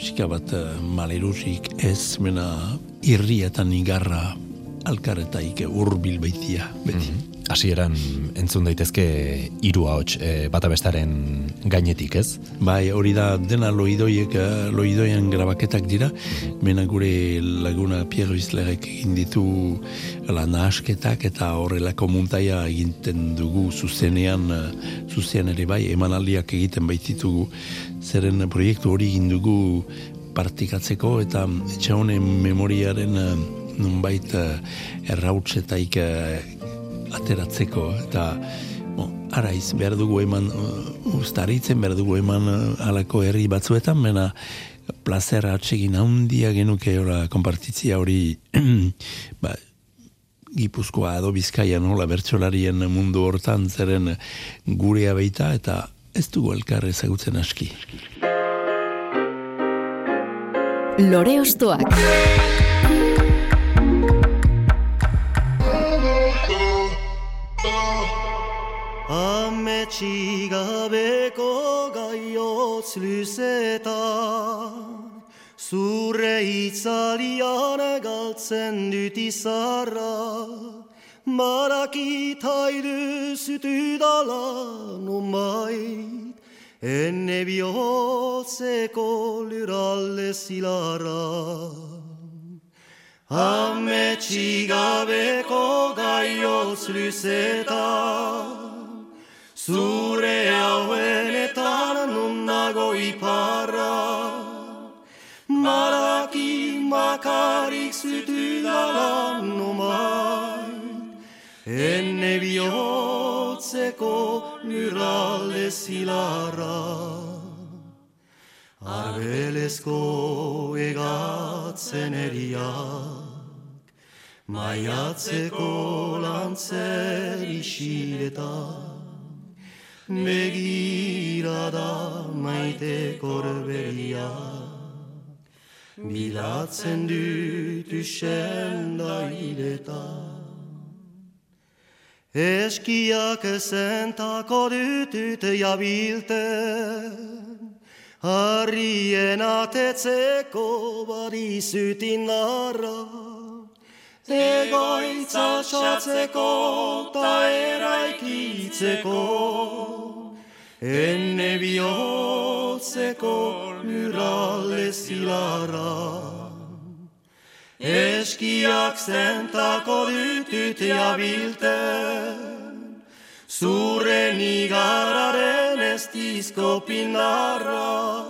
S3: pixka bat uh, malerusik ez, mena irrietan igarra alkarretaik urbil baitia, beti. Mm
S1: Hasieran entzun daitezke hiru ahots e, bata bestaren gainetik, ez?
S3: Bai, hori da dena loidoiek eh, loidoian grabaketak dira. Mena gure laguna Piero Islerek egin ditu la nasketak eta horrelako muntaia eginten dugu zuzenean zuzean ere bai emanaldiak egiten baititugu zeren proiektu hori egin dugu partikatzeko eta etxe honen memoriaren eh, nunbait eh, errautzetaik eh, ateratzeko. Eta bo, araiz behar dugu eman ustaritzen behar dugu eman alako herri batzuetan mena placer atsegin handia genuke ora konpartitzia hori <clears throat> ba, Gipuzkoa edo Bizkaia nola bertsolarien mundu hortan zeren gurea baita eta ez dugu elkar ezagutzen aski.
S5: Lore Ostoak
S4: Ametxigabeko gaiotz luzetan Zurre itzalian galtzen dut izarra Barakit haidu zutu dala numait, enne bihotzeko luralde zilara. Hame txigabeko gaiotz luzeta, zure hauenetan nun nago iparra. Maraki makarik zutu dala numait, enne bihotzeko lurralde zilarra. Arbelezko egatzen eriak, maiatzeko lantzer isiletan, begira da maite korberiak, bilatzen dut usen da. Eskiak zentako dutut jabilte, Harrien atetzeko badizutin narra, Egoitza txatzeko ta eraikitzeko, Enne bihotzeko lurralde zilarra. Eskiak zentako dutut jabilten, Zurren igararen ez dizko pindarra,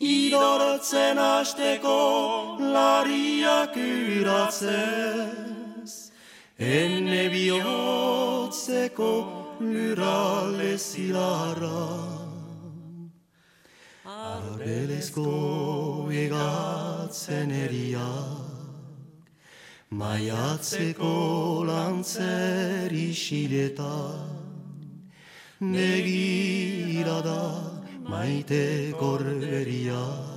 S4: Idorotzen asteko lariak uratzez, Enne bihotzeko lurale zilarra. Arbelezko egatzen eriak, Maiatzeko lantzer isiletan, Negira da maite gorberiak,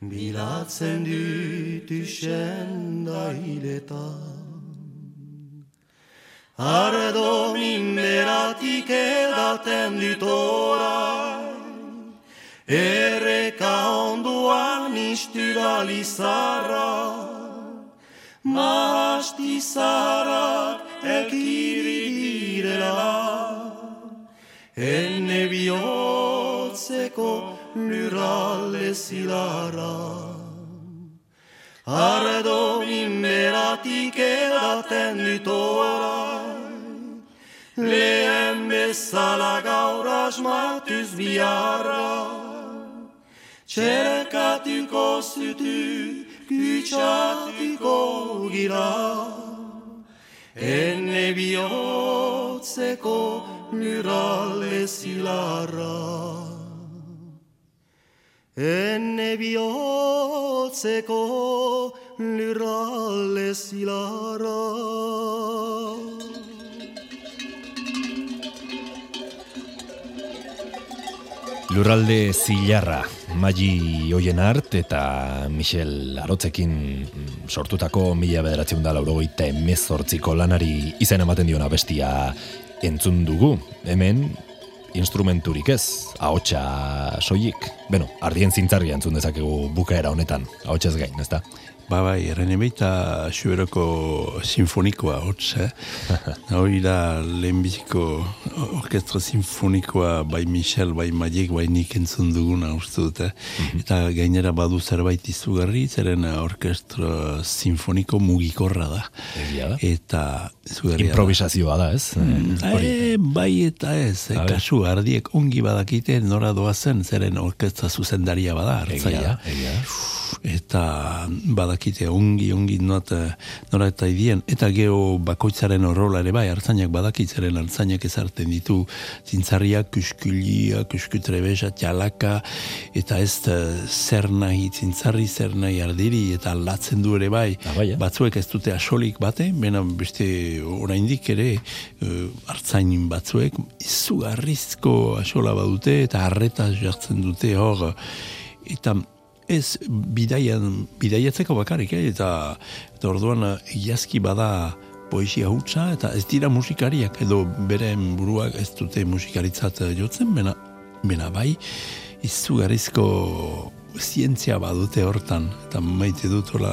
S4: Bilatzen dut usenda hiletan. Ardo minberatik edaten dut orai, Erreka onduan istu da lizarra, Mahasti zarak ekiri direla, Enne bihotzeko lurralde zilarra. Ardo minberatik edaten dut orai, Lehen bezala gaur asmatuz biharra, Txerkatuko zutu, kutsatuko gira, Enne bihotzeko lurralde zilarra. Enne bihotzeko lurralde zilarra.
S1: Lurralde zilarra, Magi Oienart eta Michel Arotzekin sortutako mila bederatzen da laurogeita emezortziko lanari izen ematen diona bestia entzun dugu. Hemen, instrumenturik ez, ahotsa soilik. Beno, ardien zintzarria entzun dezakegu bukaera honetan, ahotsez gain, ezta?
S3: Ba bai, erren emeita xuberoko sinfonikoa hotz, eh? <laughs> Hori da lehenbiziko orkestra sinfonikoa bai Michel, bai Maiek, bai nik entzun duguna uste dut, eh? Eta gainera badu zerbait izugarri, zeren orkestra sinfoniko mugikorra da.
S1: Egia da.
S3: Eta izugarria da.
S1: Improvisazioa da, ez? Hori.
S3: E, bai eta ez, eh,
S1: ber.
S3: kasu ardiek ongi badakite nora doazen, zeren orkestra zuzendaria bada,
S1: Egia
S3: hartzaia.
S1: egia da.
S3: Eta badakite ongi, ongi not, nora eta idien, eta geho bakoitzaren horrola ere bai, hartzainak badakitzaren hartzainak ezarten ditu. Zintzarriak, kuskulia, kuskutrebesa, txalaka, eta ez eh, zer nahi zintzarri, zer nahi ardiri, eta aldatzen du ere bai,
S1: Ah, bai, eh?
S3: batzuek ez dute asolik bate, bena beste oraindik ere uh, hartzain batzuek izugarrizko asola badute eta harreta jartzen dute hor. Eta ez bidaian, bidaiatzeko bakarrik, eh? eta, eta orduan eh, iazki bada poesia hutsa eta ez dira musikariak edo beren buruak ez dute musikaritzat eh, jotzen, bena, bena bai izugarrizko zientzia badute hortan, eta maite dut hola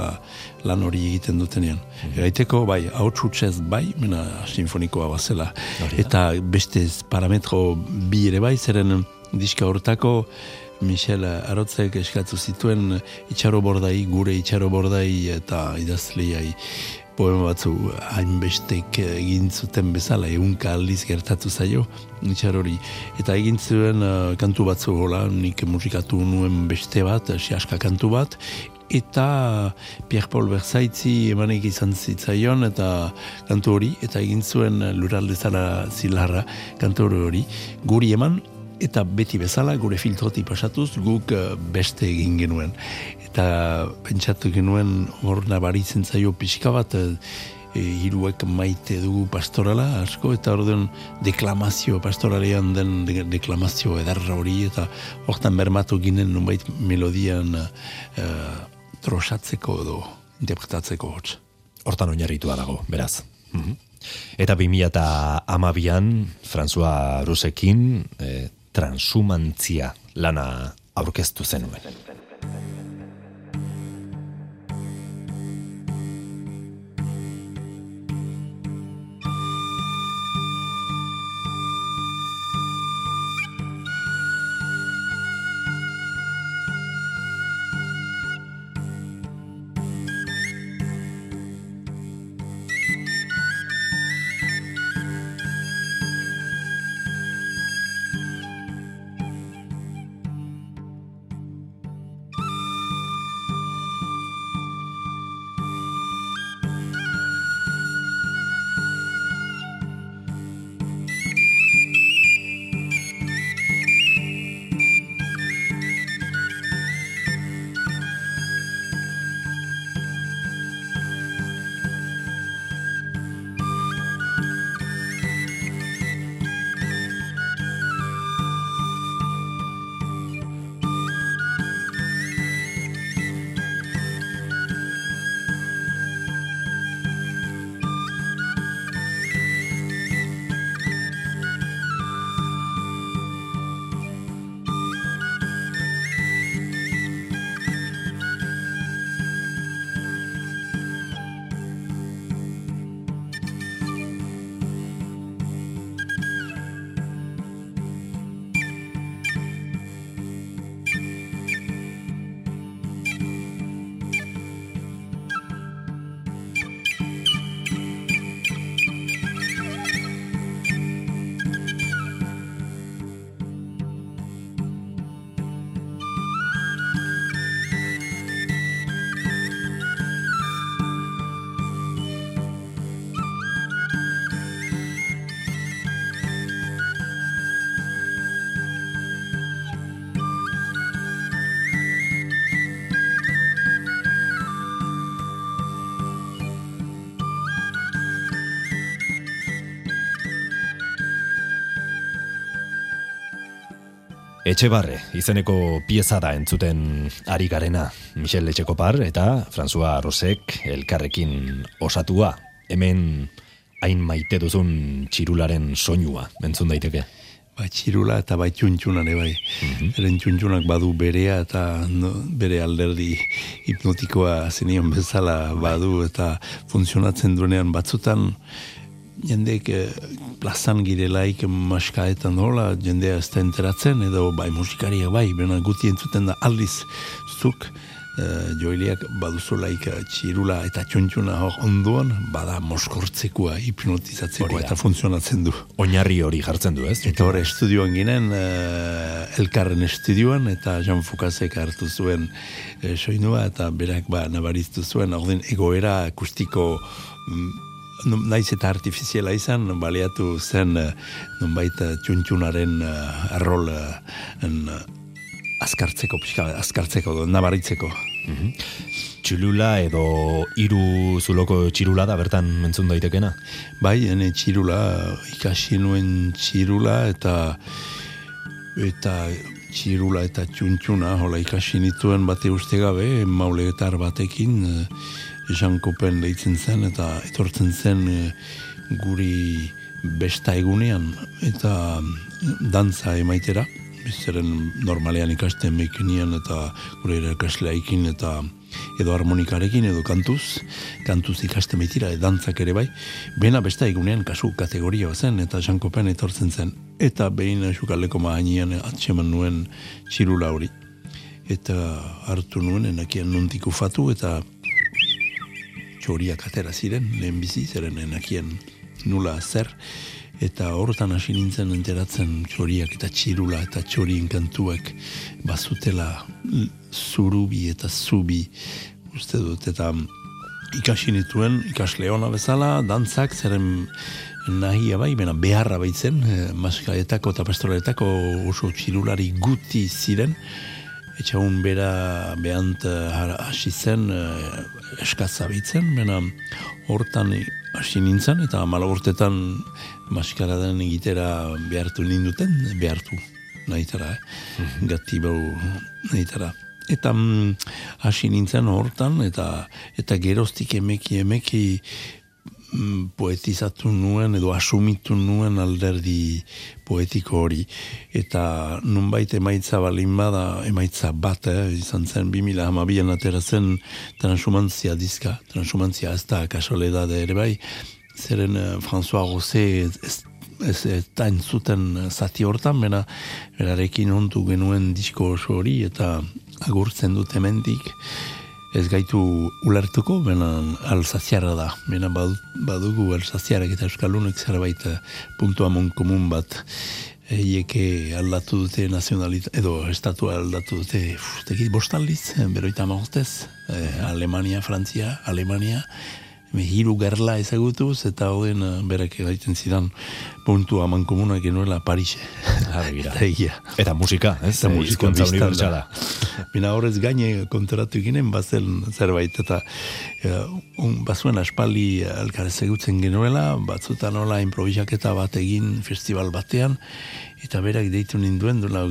S3: lan hori egiten dutenean. Eraiteko, bai, hau txutsez bai, mena sinfonikoa bazela. Eta beste parametro bi ere bai, zeren diska hortako Michel Arotzek eskatu zituen itxaro bordai, gure itxaro bordai eta idazleiai poema batzu hainbestek egin zuten bezala, egunka aldiz gertatu zaio, itxar hori. Eta egin zuen uh, kantu batzu hola, nik musikatu nuen beste bat, siaska kantu bat, eta Pierre Paul Berzaitzi emanik izan zitzaion eta kantu hori, eta egin zuen luralde zara zilarra kantu hori, guri eman, eta beti bezala gure filtroti pasatuz guk eh, beste egin genuen. Eta pentsatu genuen hor nabaritzen zaio pixka bat e, hiruek maite dugu pastorala asko eta orduan deklamazio pastoralean den de- deklamazio edarra hori eta hortan bermatu ginen nunbait melodian e, trosatzeko edo interpretatzeko hotz.
S1: Hortan oinarritua dago, beraz. Mhm. Eta 2000 eta amabian, François Rusekin, e, transumantzia lana aurkeztu zenuen. Etxebarre, izeneko pieza da entzuten ari garena, Michel Etxekopar eta François Rosek elkarrekin osatua. Hemen hain maite duzun txirularen soinua, entzun daiteke.
S3: Ba, txirula eta bai txuntxunan, bai. Mm txuntxunak badu berea eta no, bere alderdi hipnotikoa zenion bezala badu eta funtzionatzen duenean batzutan jendeek eh, plazan girelaik maskaetan hola, jendea ez da enteratzen, edo bai musikariak bai, bena guti entzuten da aldiz zuk, eh, joiliak baduzulaik eh, txirula eta txuntxuna hor onduan, bada moskortzekoa, hipnotizatzeko eta funtzionatzen du.
S1: Oinarri hori jartzen du, ez?
S3: Eta hori estudioan ginen, eh, elkarren estudioan, eta Jean Fukasek hartu zuen eh, soinua, eta berak ba, nabariztu zuen, ordin egoera akustiko mm, naiz eta artifiziala izan, baliatu zen eh, nonbait eh, txuntxunaren arrol uh, azkartzeko, pixka, azkartzeko, nabaritzeko.
S1: Mm Txilula edo hiru zuloko txirula da bertan mentzun daitekena?
S3: Bai, ene txirula, ikasi nuen txirula eta eta txirula eta txuntxuna, hola ikasi nituen bate uste gabe, maulegetar batekin, Jean Kopen deitzen zen eta etortzen zen e, guri besta egunean eta mm, dantza emaitera. Bizaren normalean ikasten mekinian eta gure erakasleaikin eta edo harmonikarekin edo kantuz kantuz ikasten baitira e, dantzak ere bai. Bena besta egunean kasu kategoria zen eta Jean Kopen etortzen zen. Eta behin esukaldeko maainian atxeman nuen txirula hori. Eta hartu nuen enakian nuntik ufatu eta txoriak atera ziren, lehen bizi, zeren enakien nula zer, eta horretan hasi nintzen enteratzen txoriak eta txirula eta txorien kantuak bazutela zurubi eta zubi uste dut, eta ikasi nituen, ikasle hona bezala, dantzak, zeren nahia bai, bena beharra baitzen, eh, maskaetako eta pastoretako oso txirulari guti ziren, etxaun bera behant uh, hasi zen uh, eskazabitzen, bena hortan hasi nintzen, eta mala urtetan maskara den egitera behartu ninduten, behartu nahitara, eh? Mm gati bau nahitara. Eta mm, hasi nintzen hortan, eta eta geroztik emeki emeki poetizatu nuen edo asumitu nuen alderdi poetiko hori. Eta nunbait emaitza balin bada emaitza bat eh, izan zen 2000 hamabian atera zen transumantzia dizka transumantzia ez da kasoledade ere bai. Zeren uh, François Rosé ez, ez, da entzuten zati hortan bera, berarekin ontu genuen disko oso hori eta agurtzen dut hemendik ez gaitu ulertuko, bena alzaziara da. Bena badugu alzaziarak eta euskalunek zerbait eh, puntua komun bat eieke aldatu dute nazionalita, edo estatua aldatu dute, tekit bostaldiz, eh, beroita maustez, eh, Alemania, Frantzia, Alemania, hiru gerla ezagutuz, eta hoden uh, berak egiten zidan puntu aman komuna genuela Parise. <laughs>
S1: eta egia. Eta musika, ez? Eta musika unibertsala.
S3: Bina horrez gaine kontratu ginen, bazen zerbait, eta uh, un, bazuen aspaldi alkarez egutzen genuela, batzutan hola improvisaketa bat egin festival batean, eta berak deitu ninduen, duela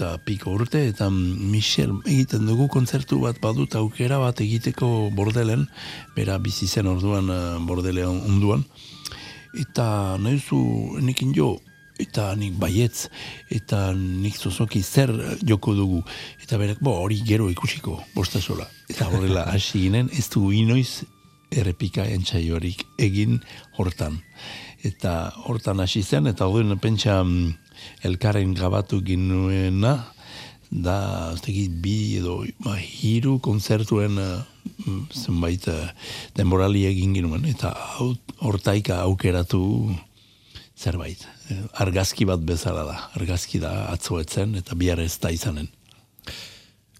S3: eta piko urte, eta Michel egiten dugu kontzertu bat badut aukera bat egiteko bordelen, bera bizi zen orduan uh, bordelean onduan, eta nahizu nekin jo, eta nik baietz, eta nik zozoki zer joko dugu, eta berak, bo, hori gero ikusiko, bostasola. Eta horrela hasi ginen, ez dugu inoiz errepika entzaiorik egin hortan. Eta hortan hasi zen, eta hori pentsa, mm, elkarren gabatu ginuena, da, ez bi edo ba, hiru konzertuen uh, zenbait uh, denborali egin ginuen, eta hortaika aukeratu zerbait. Argazki bat bezala da, argazki da atzoetzen eta bihar ez da izanen.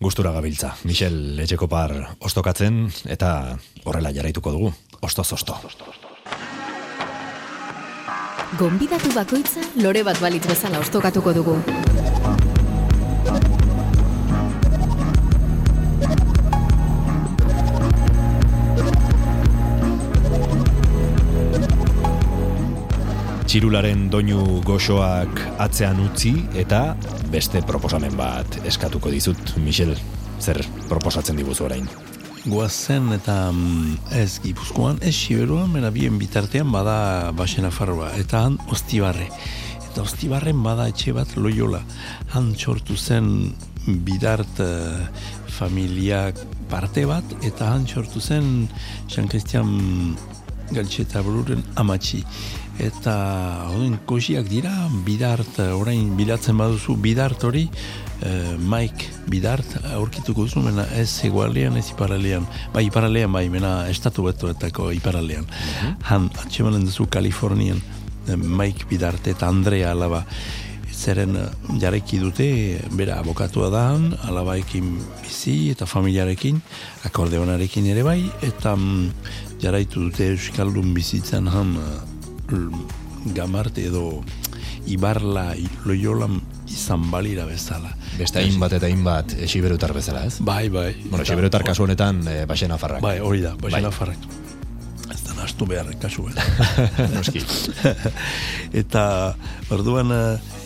S1: Gustura gabiltza, Michel Etxekopar ostokatzen eta horrela jarraituko dugu, ostoz-osto.
S5: Gonbidatu bakoitza lore bat balitz bezala ostokatuko dugu.
S1: Txirularen doinu goxoak atzean utzi eta beste proposamen bat eskatuko dizut, Michel, zer proposatzen diguzu orain?
S3: Guazen eta mm, ez gipuzkoan, ez siberuan, mena bien bitartean bada basen afarroa, eta han ostibarre. Eta ostibarren bada etxe bat loiola. Han txortu zen bidart uh, familiak parte bat, eta han txortu zen Jean Christian Galtxeta Bruren amatxi. Eta hoden kosiak dira, bidart, orain bilatzen baduzu, bidart hori, uh, Mike Bidart aurkituko duzu, mena ez egualean, ez iparalean. Bai, iparalean, bai, mena estatu betoetako iparalean. Mm -hmm. Han, atxemanen duzu Kalifornian, uh, Mike Bidart eta Andrea alaba, zeren uh, jareki dute, bera, abokatua da han, alabaekin bizi eta familiarekin, akordeonarekin ere bai, eta um, jaraitu dute Euskaldun bizitzen han gamarte edo Ibarla, Loyola izan balira bezala.
S1: Beste hainbat eta hainbat esiberutar bezala, ez?
S3: Bai, bai.
S1: Bueno, esiberutar kasu honetan e, baxena farrak.
S3: Bai, hori da, baxena bai. farrak. Ez da nastu behar kasu <laughs>
S1: Noski. <laughs>
S3: eta, orduan, uh,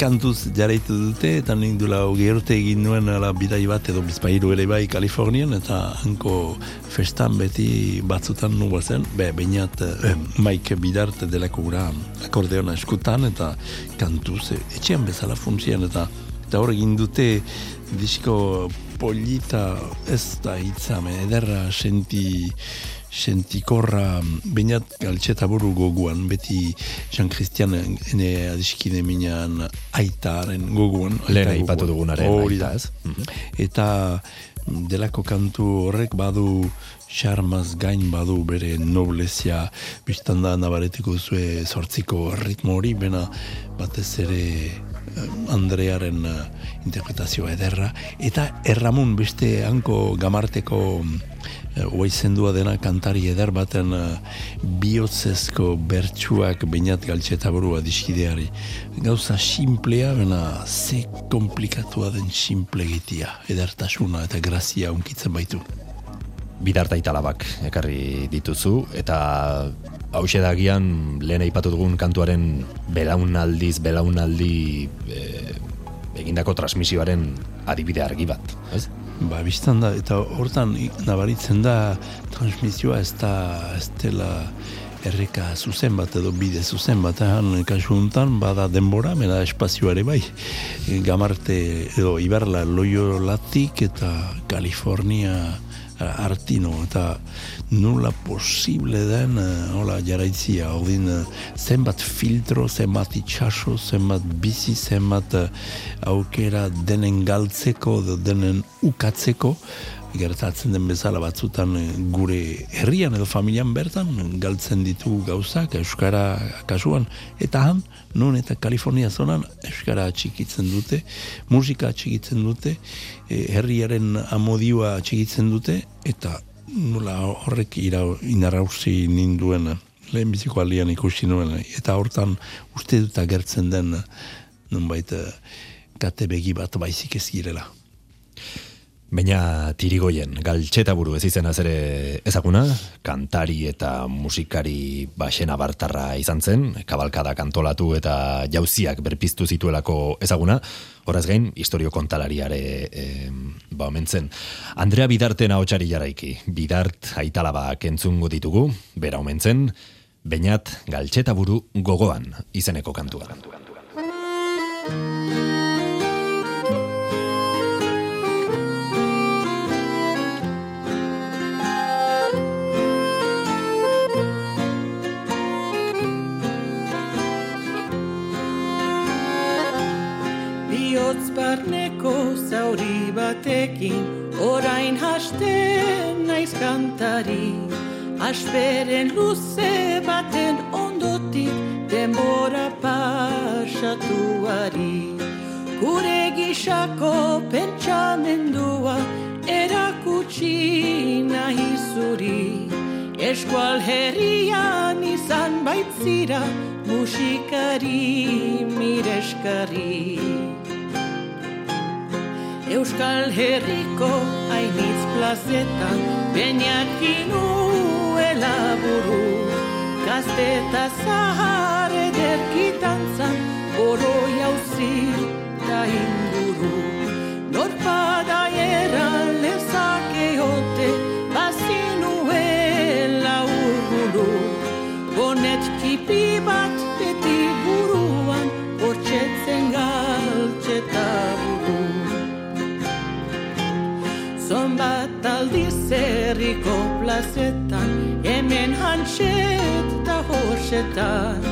S3: kantuz jaraitu dute, eta nik dula gerute egin nuen ala bidai bat edo bizpairu ere bai Kalifornian, eta hanko festan beti batzutan nuba zen, be, bainat eh, maike bidarte delako gura akordeona eskutan, eta kantuz, eh, etxean bezala funtzian, eta eta hor egin dute disko polita ez da hitzame, ederra senti sentikorra bainat galtxeta buru goguan, beti Jean Christian ene adiskide minan aitaren goguan.
S1: Lehen aipatu dugunaren
S3: hori da. Ez? Mhm. Eta delako kantu horrek badu charmaz gain badu bere noblezia biztan da nabaretiko zue sortziko ritmo hori, bena batez ere eh, Andrearen uh, interpretazioa ederra, eta erramun beste hanko gamarteko Oai zendua dena kantari eder baten uh, bihotzezko bertsuak bainat galtxeta burua diskideari. Gauza simplea, bena ze komplikatua den simple gitia, edertasuna eta grazia unkitzen baitu.
S1: Bidarta italabak ekarri dituzu, eta hause dagian lehen aipatu dugun kantuaren belaunaldiz, belaunaldi e, egindako transmisioaren adibide argi bat, ez?
S3: Ba, biztan da, eta hortan nabaritzen da transmisioa ez da, ez dela erreka zuzen bat edo bide zuzen bat, han kasu honetan bada denbora, mena espazioare bai, gamarte edo iberla loio latik eta California artino eta nula posible den uh, hola jaraitzia ordin uh, zenbat filtro zenbat itxaso zenbat bizi zenbat uh, aukera denen galtzeko denen ukatzeko gertatzen den bezala batzutan gure herrian edo familian bertan galtzen ditu gauzak euskara kasuan eta han nun eta Kalifornia zonan euskara txikitzen dute musika txikitzen dute herriaren amodioa txikitzen dute eta nula horrek ira inarrauzi ninduen lehen biziko alian ikusi nuen eta hortan uste dut agertzen den nunbait kate begi bat baizik ez girela
S1: Baina tirigoien, galtxeta buru ez izena zere ezaguna, kantari eta musikari baxena bartarra izan zen, kabalkada kantolatu eta jauziak berpiztu zituelako ezaguna, horaz gain, historio kontalariare e, ba omentzen. Andrea Bidarten ahotsari jaraiki, Bidart aitalaba kentzungo ditugu, bera omentzen, bainat galtxeta buru gogoan izeneko kantua.
S9: Barneko zauri batekin orain hasten naiz kantari. Asperen luze baten ondotik denbora pasatuari. Gure gisako pentsamendua erakutsi nahi zuri. Eskual herrian izan baitzira musikari mireskari Euskal Herriko hainitz plazetan Beniak inuela buru Gazte eta zahar ederkitan zan Oro jauzi da inguru. Norpada eran lezakeote Bazinuela urguru. Bonet tipi bat aldiz herriko plazetan Hemen hantxet da horxetan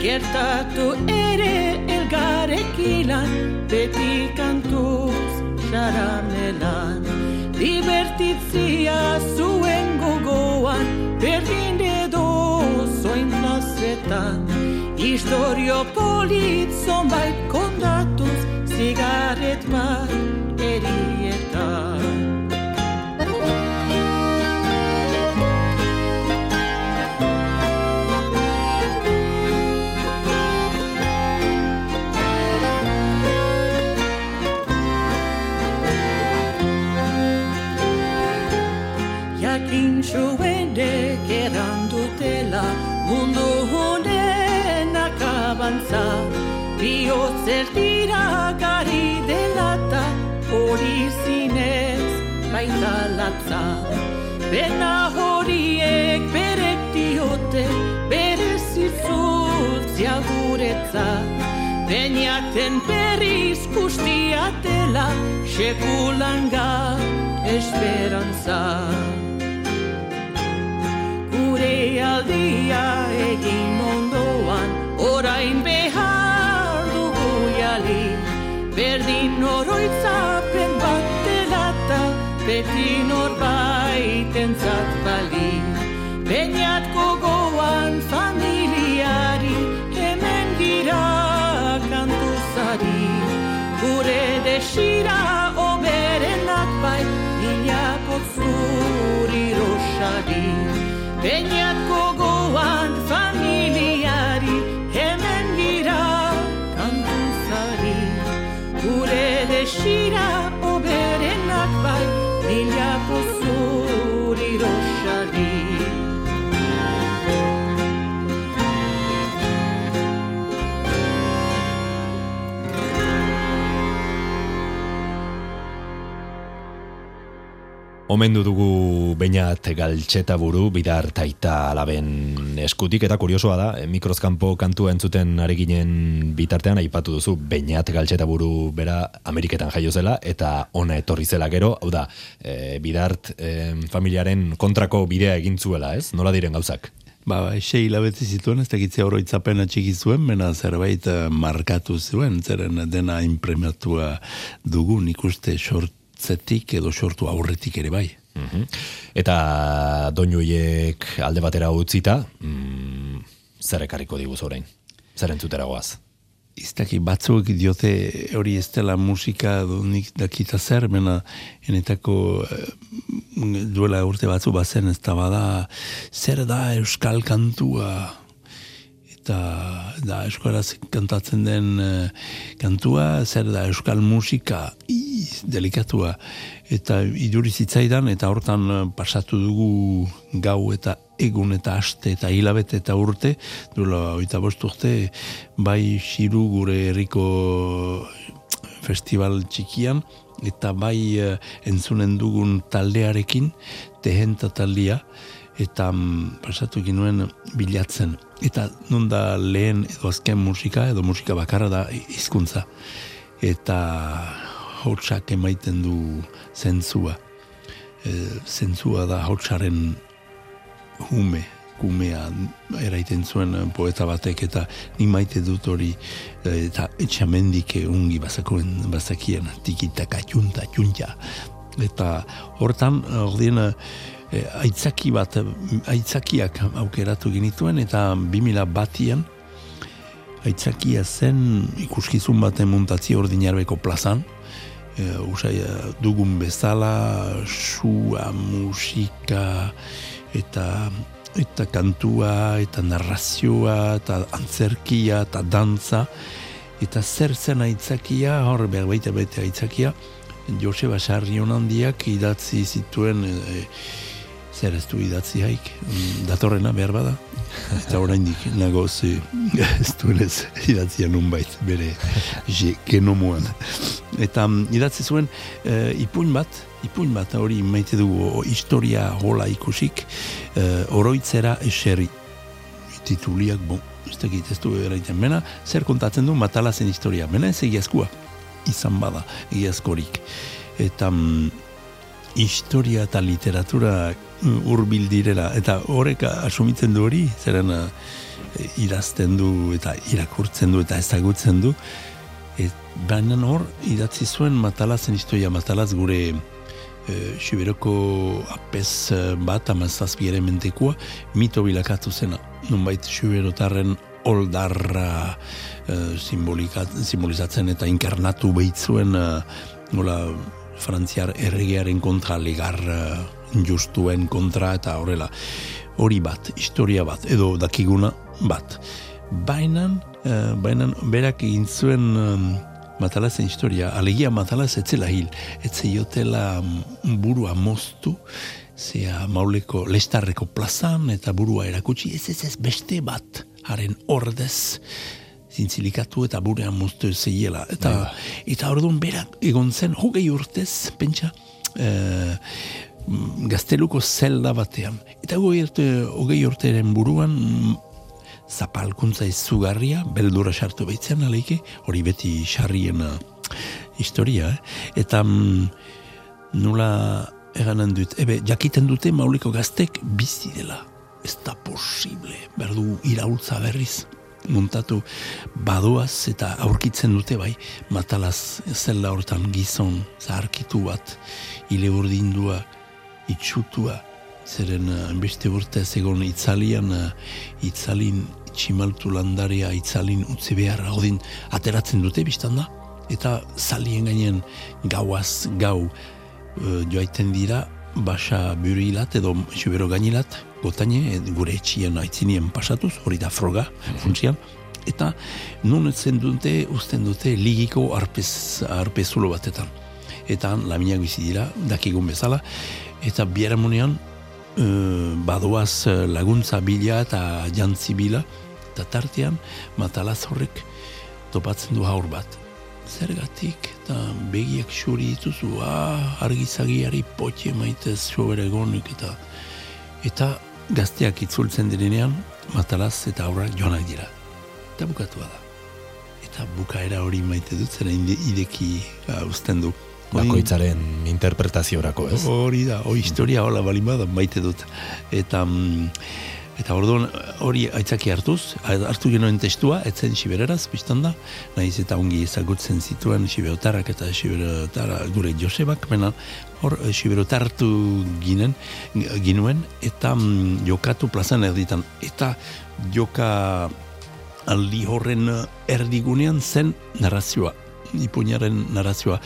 S9: Gertatu ere elgarekilan Beti kantuz xaramelan Libertitzia zuen gogoan Berdin dedo zoin plazetan. Historio polit zonbait kondatuz Zigaret bat erietan akabantza Biotzer dira gari delata hori zinez baita latza. Bena horiek berek diote bere zizultzia guretza. Beniaten berriz kustiatela sekulanga esperantza. Gure aldia egin ondoan orain behar dugu jali Berdin oroitzapen bat delata beti norbaiten bali. Beniat gogoan familiari hemen gira kantuzari Gure desira oberenak bai Ila
S1: Omendu dugu bainat galtxeta buru, bidar taita alaben eskutik, eta kuriosoa da, eh, mikrozkampo kantua entzuten ari ginen bitartean, aipatu duzu, bainat galtxeta buru bera Ameriketan jaio zela, eta ona etorri zela gero, hau da, e, bidart e, familiaren kontrako bidea egin zuela, ez? Nola diren gauzak?
S3: Ba, ba, ese hilabete zituen, ez tegitzea oroitzapen atxiki zuen, mena zerbait eh, markatu zuen, zeren dena imprematua dugun ikuste sortzetik edo sortu aurretik ere bai.
S1: Mhm. Eta doinuiek alde batera utzita, mm, zer ekarriko diguz orain? Zer entzutera goaz?
S3: Iztaki batzuk diote hori ez dela musika edo nik dakita zer, mena enetako eh, duela urte batzu bazen ez da bada zer da euskal kantua eta da euskaraz kantatzen den eh, kantua zer da euskal musika i, delikatua eta iduri zitzaidan eta hortan eh, pasatu dugu gau eta egun eta aste eta hilabete eta urte, duela oita bost urte, bai xiru gure herriko festival txikian, eta bai entzunen dugun taldearekin, tehenta taldea, eta um, pasatu ginuen bilatzen. Eta non da lehen edo azken musika, edo musika bakarra da hizkuntza Eta hotxak emaiten du zentzua. E, zentzua da hotxaren hume, kumea eraiten zuen poeta batek eta ni maite dut hori eh, eta etxamendik ungi bazakoen bazakien tikitaka txunta txuntza eta hortan ordien eh, aitzaki bat aitzakiak aukeratu genituen eta 2000 batian aitzakia zen ikuskizun baten muntatzi ordinarbeko plazan. E, usai dugun bezala sua musika eta eta kantua, eta narrazioa, eta antzerkia, eta dantza, eta zer zen aitzakia, hor behar baita baita aitzakia, Joseba Sarrion handiak idatzi zituen, e, zer ez du idatzi haik, mm, datorrena behar bada, eta oraindik nago ze <laughs> ez du ez idatzia nun bait, bere genomuan. Eta um, idatzi zuen e, ipuin bat, ipuin bat hori maite dugu historia hola ikusik uh, oroitzera eserri. Tituliak bon, ez dakit ez du eraiten mena, zer kontatzen du matalazen historia, mena ez egiazkoa. Izan bada egiazkorik. Eta um, historia eta literatura urbil direla. Eta horrek asumitzen du hori zeren uh, irazten du eta irakurtzen du eta ezagutzen du. Et, baina hor, idatzi zuen matalazen historia, matalaz gure e, Xuberoko apez e, bat, amazazpiere mentekua, mito bilakatu zena. Nunbait Xuberotarren oldarra e, simbolizatzen eta inkarnatu behitzuen e, nola frantziar erregearen kontra legar e, justuen kontra eta horrela. Hori bat, historia bat, edo dakiguna bat. Bainan, e, bainan berak egin zuen matalazen historia, alegia matalaz etzela hil, etzeiotela burua moztu, zea mauleko lestarreko plazan eta burua erakutsi, ez ez ez beste bat, haren ordez, zintzilikatu eta burean moztu zeiela. Eta, bai. eta orduan berak egon zen, hogei urtez, pentsa, e, gazteluko zelda batean. Eta hogei urte, hogei urteren buruan, zapalkuntza izugarria, beldura sartu behitzen aleike, hori beti sarrien uh, historia, eh? eta mm, nula eganen dut, ebe, jakiten dute mauliko gaztek bizi dela, ez da posible, berdu iraultza berriz, muntatu badoaz eta aurkitzen dute bai, matalaz zela hortan gizon zaharkitu bat, ile urdindua, itxutua, zeren uh, beste urte egon itzalian, uh, itzalin tximaltu landaria itzalin utzi behar odin ateratzen dute biztan da? Eta zalien gainen gauaz gau e, joaiten dira basa burilat edo xubero gainilat gotane gure etxien aitzinien pasatuz hori da froga funtsian eta nun zen dute usten dute ligiko arpez, arpezulo batetan eta laminak bizi dira dakigun bezala eta biaramunean uh, badoaz uh, laguntza bila eta jantzi bila, eta tartean matalaz horrek topatzen du haur bat. zergatik, eta begiak xuri dituzu, ah, argizagiari potxe maitez sobera egonik, eta eta gazteak itzultzen direnean, matalaz eta aurrak joanak dira. Eta bukatua da. Eta bukaera hori maite dut, zera ideki uh, usten du.
S1: Bakoitzaren interpretaziorako, ez?
S3: Hori da, hori historia hola balin bada maite dut. Eta mm, eta orduan hori aitzaki hartuz, hartu genuen testua, etzen sibereraz, biztan da, nahiz eta ongi ezagutzen zituen siberotarrak eta siberotara gure Josebak, mena hor eh, siberotar hartu ginen, ginuen, eta mm, jokatu plazan erditan. Eta joka aldi horren erdigunean zen narrazioa, ipuñaren narrazioa.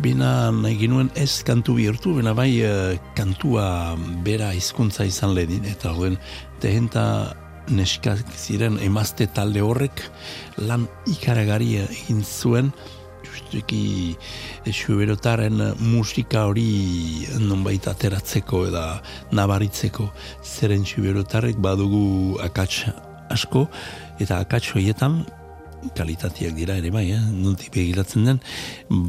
S3: Bena nahi genuen ez kantu bihurtu, bena bai eh, kantua bera hizkuntza izan lehenin, eta horren tehenta neskak ziren emazte talde horrek lan ikaragari egin zuen, justuki xuberotaren musika hori nonbait ateratzeko eta nabaritzeko. Zeren xuberotarrek badugu akats asko eta akats horietan kalitateak dira ere bai, eh? nontik begiratzen den,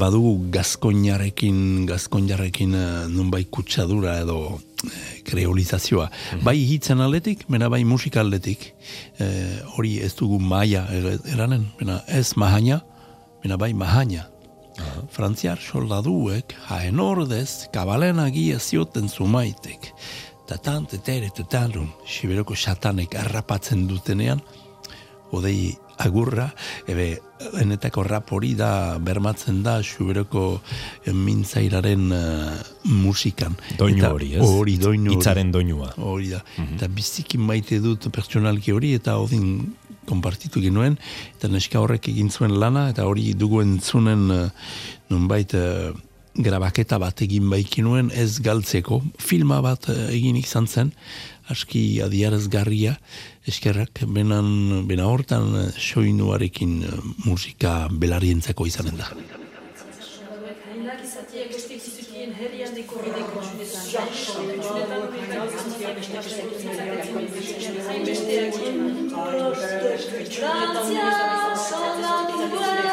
S3: badugu gazkoinarekin, gazkoinarrekin eh, nonbait kutsadura edo eh, kreolizazioa. Bai hitzen aldetik, mena bai musika aldetik. Eh, hori ez dugu maia er- eranen, mena ez mahaina, mena bai mahaina. Frantziar soldaduek haen ordez kabalen agia zioten zumaitek. Tatan, tetere, tetanun, siberoko satanek harrapatzen dutenean, odei agurra, ebe, enetako rap hori da, bermatzen da, xuberoko mintzairaren uh, musikan.
S1: Doinu
S3: Eta
S1: hori, ez?
S3: Hori, doinu hori.
S1: Hitzaren doinua.
S3: Hori da. Eta biziki maite dut pertsonalki hori, eta odin konpartitu genuen, eta neska horrek egin zuen lana, eta hori dugu entzunen uh, nonbait uh, grabaketa bat egin baikinuen ez galtzeko. Filma bat uh, egin izan zen, aski adiarazgarria, eskerrak, benan, bena hortan uh, soinuarekin uh, musika belarientzako izanen da.
S10: Korpitzak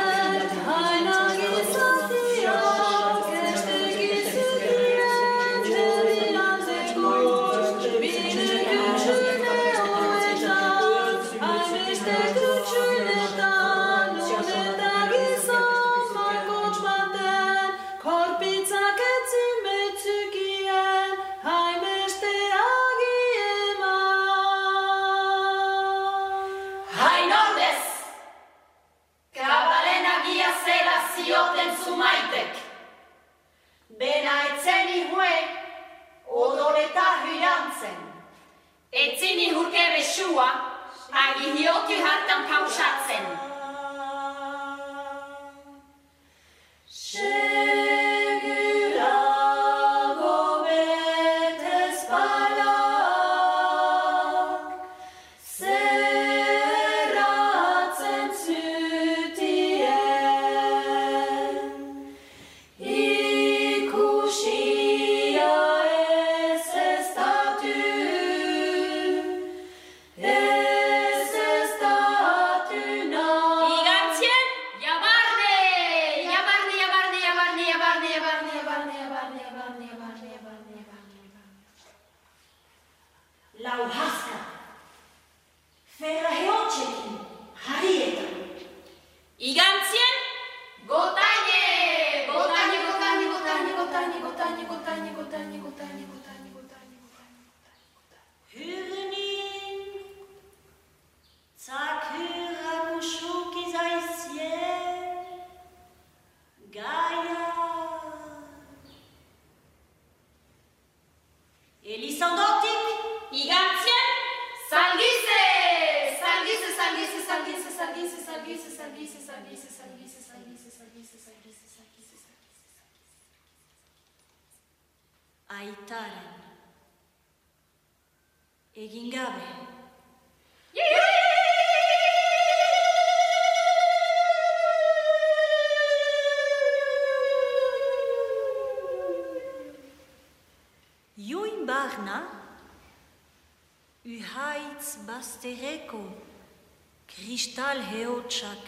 S10: heotsak,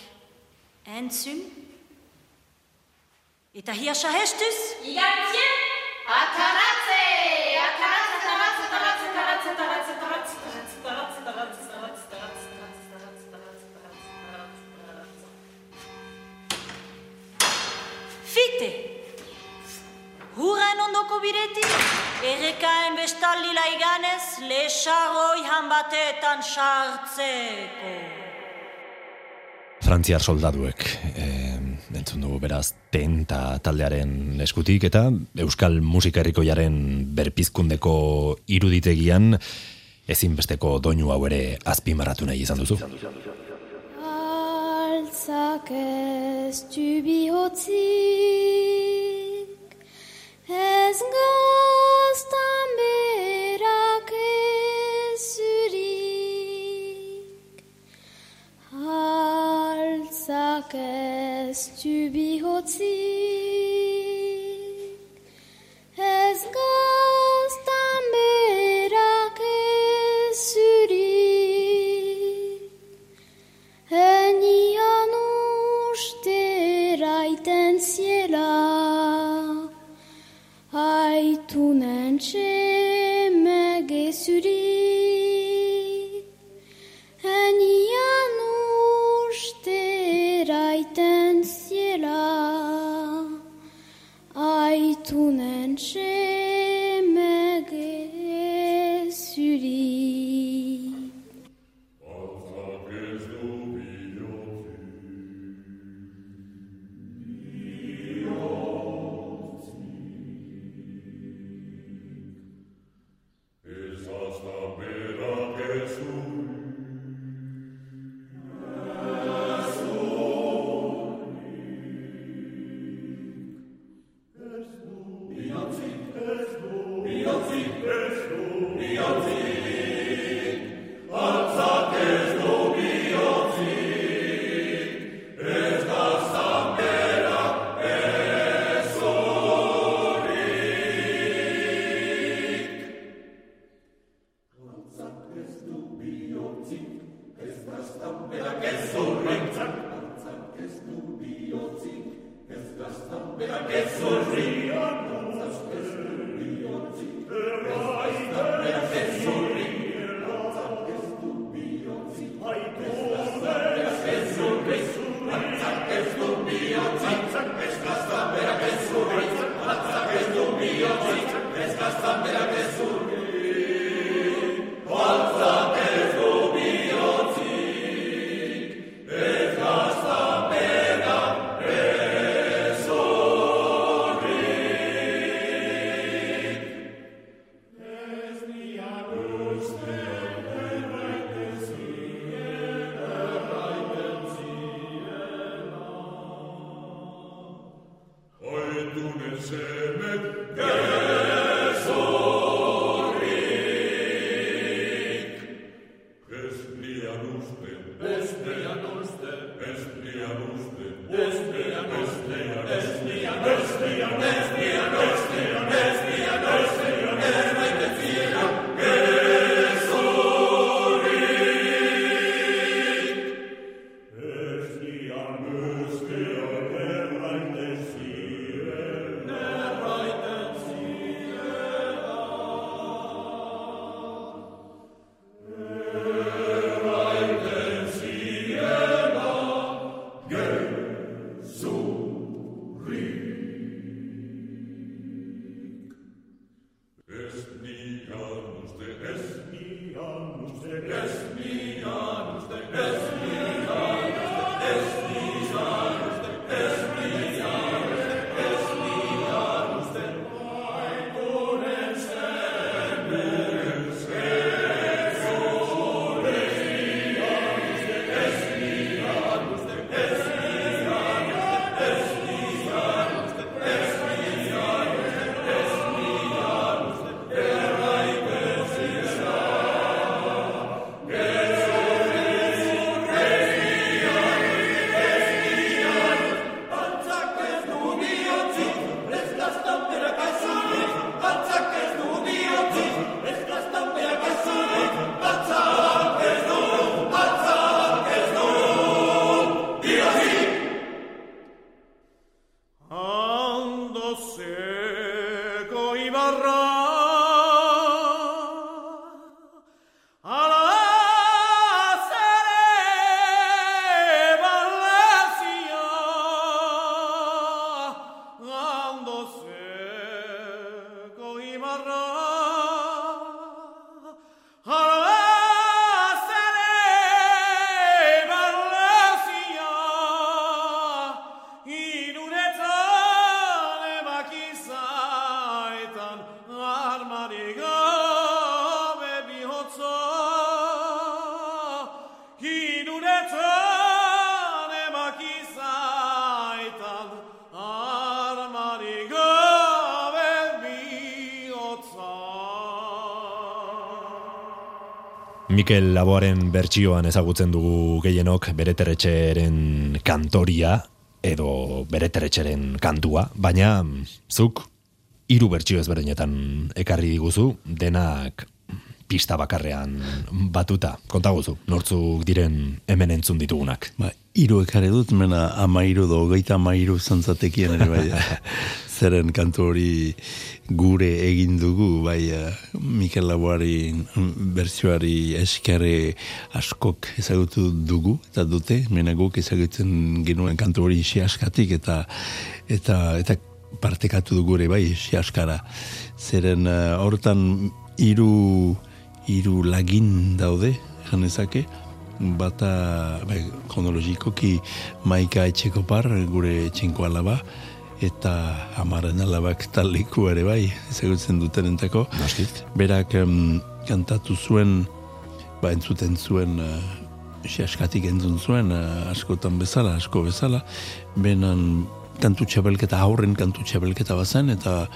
S10: entzun, Eta hiasa hestuz?
S11: Igantzien, ataratze! Ataratze, ataratze, ataratze, ataratze, ataratze, ataratze, ataratze, ataratze, ataratze, ataratze, ataratze, ataratze, ataratze, ataratze,
S10: Fite! Huren ondoko biretik, errekaen bestaldi laiganez, lesaroi hanbatetan sartzeko.
S1: Frantziar soldaduek e, entzun dugu beraz tenta taldearen eskutik eta euskal musika herrikoiaren berpizkundeko iruditegian ezinbesteko doinu hau ere azpimarratu nahi izan duzu.
S12: Altzak ez du bihotzik, ez gaztan To be ez
S13: gál.
S1: Mikel Laboaren bertsioan ezagutzen dugu gehienok bere terretxeren kantoria edo bere terretxeren kantua, baina mm, zuk hiru bertsio ezberdinetan ekarri diguzu, denak pista bakarrean batuta. Kontaguzu, nortzuk diren hemen entzun ditugunak.
S3: Ba, iru ekarri dut, mena ama iru do, geita ama iru zantzatekien ere bai. <laughs> Zeren kantu hori gure egin dugu, bai, eh, Mikel Laboari bertsioari eskerre askok ezagutu dugu, eta dute, mena guk ezagutzen genuen kantu hori isi askatik, eta, eta, eta partekatu dugu ere bai, isi askara. Zeren eh, hortan hiru hiru lagin daude, esan ezake, bata bai, kronologikoki maika etxeko par, gure etxenko alaba, eta amaren alabak taliku ere bai, ezagutzen duten entako. Berak em, kantatu zuen, ba entzuten zuen, uh, askatik entzun zuen, eh, askotan bezala, asko bezala, benan kantu txabelketa, aurren kantu txabelketa bazen, eta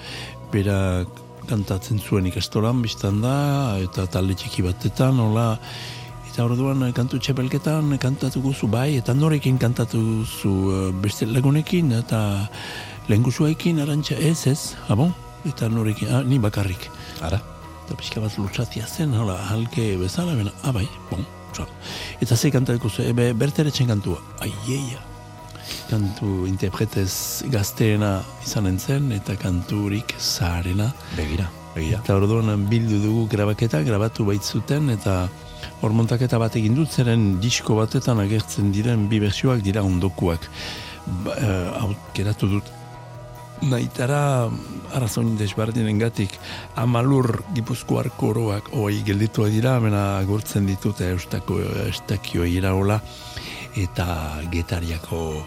S3: berak kantatzen zuen ikastolan biztan da, eta talde txiki batetan, hola, eta orduan eh, kantu txapelketan kantatu guzu bai, eta norekin kantatu zu beste lagunekin, eta lehenguzuekin arantxa ez ez, abo? Eta norekin, ah, ni bakarrik.
S1: Ara?
S3: Eta pixka bat lutsatia zen, hola, halke bezala, bena, ah bai, bon, txal. Eta ze kantatuko zu, ebe, berteretzen kantua, aieia. Kantu interpretez gazteena izan zen, eta kanturik zaharena.
S1: Begira, begira.
S3: Eta orduan bildu dugu grabaketa, grabatu baitzuten, eta hor montaketa bat egin dut, zeren disko batetan agertzen diren bi bertsioak dira ondokuak. Ba, eh, hau, geratu dut Naitara arazoin desbardinen gatik amalur gipuzkoar koroak oi gelditua dira, mena agurtzen ditute eustako estakio iraola eta getariako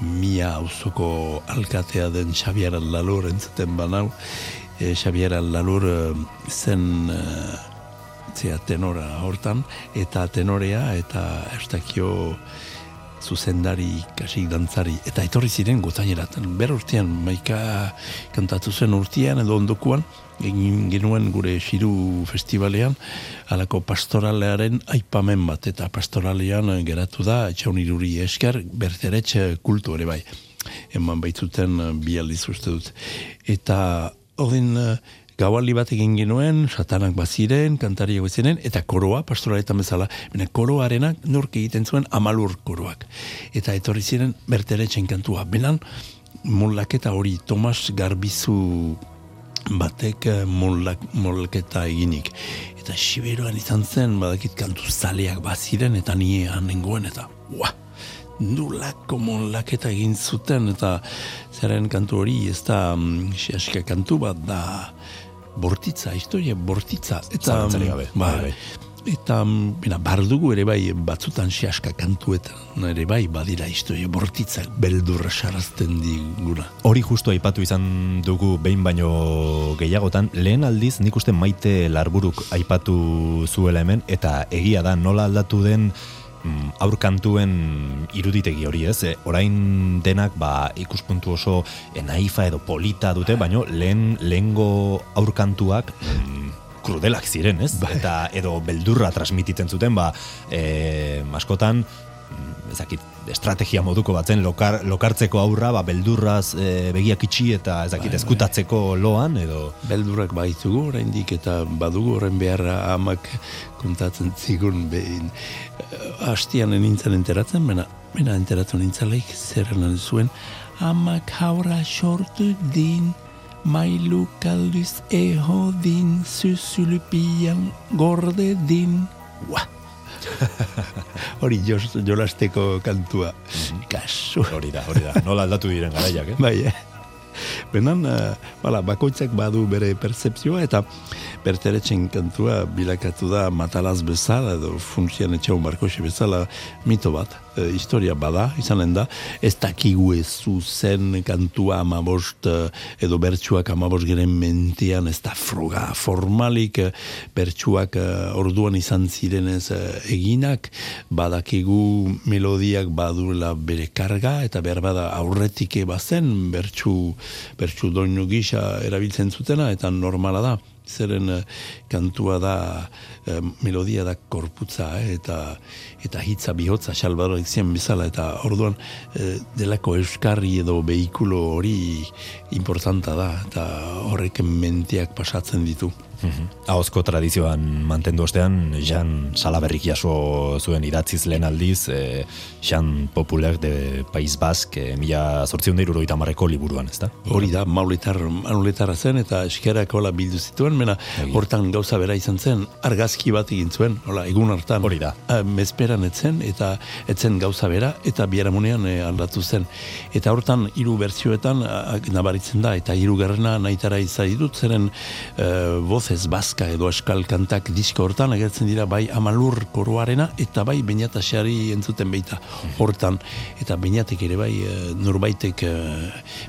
S3: mia auzoko alkatea den Xabier Lalur entzuten banau. E, Xabier Lalur eh, zen e, tenora hortan eta tenorea eta estakio zuzendari, kasik dantzari, eta etorri ziren gotainerat. Ber urtean, maika kantatu zen urtean edo ondokuan, egin genuen gure xiru festivalean, alako pastoralearen aipamen bat, eta pastoralean geratu da, etxaun iruri esker, berteretxe kultu ere bai. Eman baitzuten bi aldiz uste dut. Eta horren gaualdi bat egin genuen, satanak baziren, kantariak baziren, eta koroa, pastoraretan bezala, bena koroarenak nork egiten zuen amalur koroak. Eta etorri ziren berteretzen kantua. Benan, mollaketa hori Tomas Garbizu batek eh, mollak, mollaketa eginik. Eta siberoan izan zen, badakit kantu zaleak baziren, eta niean nengoen, eta uah! nulako mollaketa egin zuten eta zeren kantu hori ez da um, kantu bat da bortitza, historia bortitza. Eta,
S1: gabe.
S3: Ba, bai, bai. Eta, bina, bardugu ere bai, batzutan siaska kantuetan, ere bai, badira historia bortitza, beldurra sarazten diguna.
S1: Hori justu aipatu izan dugu behin baino gehiagotan, lehen aldiz nik uste maite larburuk aipatu zuela hemen, eta egia da nola aldatu den aurkantuen iruditegi hori ez, e, orain denak ba, ikuspuntu oso naifa edo polita dute, baino lehen lehengo aurkantuak mm, krudelak ziren, ez? Eta edo beldurra transmititzen zuten, ba, e, askotan mm, ezakit, estrategia moduko batzen lokar, lokartzeko aurra, ba, beldurraz e, begiak itxi eta ezakit,
S3: Bai, bai.
S1: eskutatzeko loan, edo...
S3: Beldurrak baitugu oraindik eta badugu horren beharra amak kontatzen zigun behin. Eh, Hastian nintzen enteratzen, mena, mena enteratu nintzaleik zerren zuen, amak haura sortu din, mailu kalduz eho din, zuzulupian gorde din, Ua! <laughs> hori jos, jolasteko kantua. Kasu.
S1: Hori da, hori da. Nola aldatu diren garaiak, eh?
S3: Bai, eh? Benan, uh, bala, bakoitzak badu bere percepzioa eta berteretzen kantua bilakatu da matalaz bezala edo funksian etxau markoxe bezala mito bat, e, historia bada, izanen da, ez dakigu ez zuzen kantua amabost e, edo bertsuak amabost geren mentian, ez da froga formalik e, bertsuak e, orduan izan zirenez eginak, badakigu melodiak baduela bere karga eta behar bada aurretik bazen bertsu, bertsu doinu gisa erabiltzen zutena eta normala da zeren eh, kantua da eh, melodia da korputza eh, eta eta hitza bihotza Salvador zien bezala eta orduan delako euskarri edo behikulo hori importanta da eta horrek menteak pasatzen ditu.
S1: Ahozko tradizioan mantendu ostean, Jean Salaberrik jaso zuen idatziz lehen aldiz, e, Jean Popular de País Bask, e, mila sortzion deiru marreko liburuan, ezta?
S3: Hori da, mauletar, mauletarra zen, eta eskerak hola bildu zituen, mena hortan gauza bera izan zen, argazki bat egin zuen, hola, egun hartan.
S1: Hori da.
S3: A, mezperan etzen, eta etzen gauza bera, eta biaramunean e, aldatu zen. Eta hortan, hiru bertsioetan a, nabaritzen da, eta hiru garrena nahitara izan ditut, zeren e, voces bazka edo eskal kantak disko hortan, agertzen dira bai amalur koroarena, eta bai bainata xari entzuten beita hortan, eta bainatek ere bai e, norbaitek e,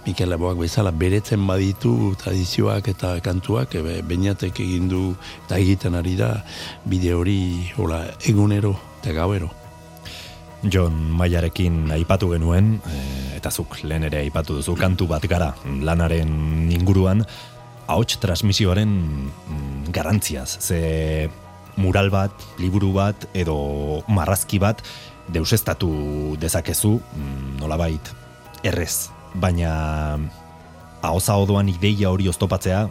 S3: Mikel Laboak bezala beretzen baditu tradizioak eta kantuak, e, bainatek egin du eta egiten ari da bide hori hola, egunero eta gauero.
S1: John Maiarekin aipatu genuen, e, eta zuk lehen ere aipatu duzu, kantu bat gara lanaren inguruan, ahots transmisioaren mm, garantziaz. Ze mural bat, liburu bat, edo marrazki bat, deusestatu dezakezu, mm, nolabait, errez. Baina ahoza odoan ideia hori oztopatzea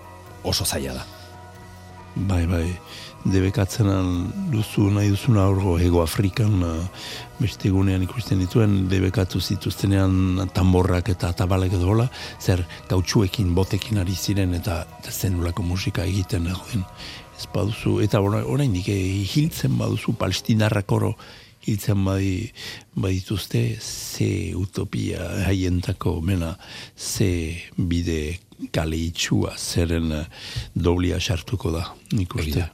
S1: oso zaila da.
S3: Bai, bai, debekatzen duzu nahi duzuna aurgo Ego Afrikan uh, beste egunean ikusten dituen debekatu zituztenean tamborrak eta tabalek edo hola, zer gautsuekin botekin ari ziren eta, eta zenulako musika egiten egoen. Ez baduzu, eta orain dik hiltzen baduzu palestinarrak oro hiltzen badi, badituzte ze utopia haientako mena ze bide kale itxua zeren uh, doblia sartuko da nik uste.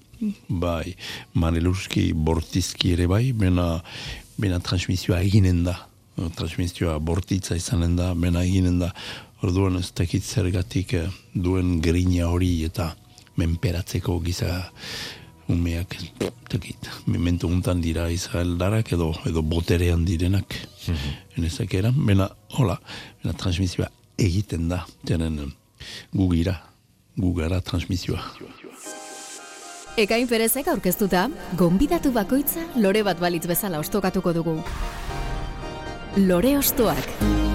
S3: Bai, Maneluski bortizki ere bai, bena, bena transmisioa eginen da. Transmisioa bortitza izanen da, bena eginen da. Orduan ez dakit zergatik eh, duen grina hori eta menperatzeko giza umeak dakit. Memento untan dira Israeldarak edo, edo boterean direnak. Mm -hmm. Enezak eran, bena, hola, bena transmisioa egiten da. Tenen gugira, gugara transmisioa.
S5: Ekain perezek aurkeztuta, gonbidatu bakoitza lore bat balitz bezala ostokatuko dugu. Lore ostoak.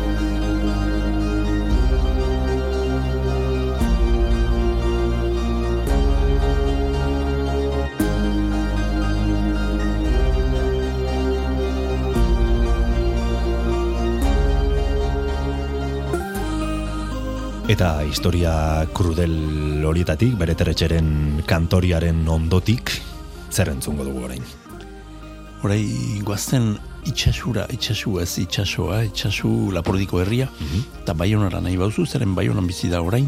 S1: Eta historia krudel horietatik, bere teretxeren kantoriaren ondotik, zer entzungo dugu orain?
S3: Horai, guazten itxasura, itxasu ez itxasoa, itxasu lapordiko herria, eta mm baionara nahi bauzu, zeren baionan bizi da orain,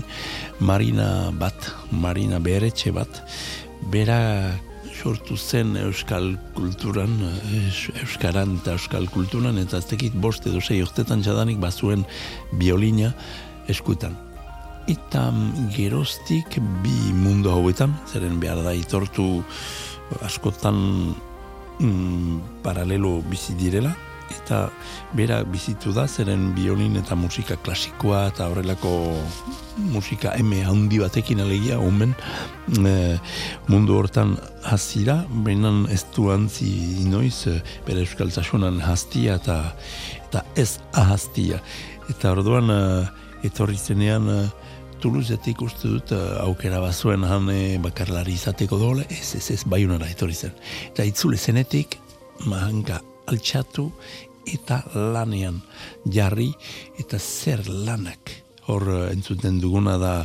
S3: marina bat, marina beretxe bat, bera sortu zen euskal kulturan, euskaran eta euskal kulturan, eta ez tekit bost edo sei urtetan jadanik bazuen biolina eskutan eta geroztik bi mundu hauetan, zeren behar da itortu askotan mm, paralelo bizi direla, eta bera bizitu da, zeren biolin eta musika klasikoa eta horrelako musika eme handi batekin alegia, omen e, mundu hortan hazira, behinan ez du antzi inoiz, e, bere euskaltasunan hastia eta, eta ez ahaztia. Eta orduan, e, etorri zenean, e, Tuluzetik uste dut uh, aukera bazuen han bakarlari izateko dole, ez ez ez baiunara etorri zen. Eta itzule zenetik, mahanka altxatu eta lanean jarri eta zer lanak. Hor uh, entzuten duguna da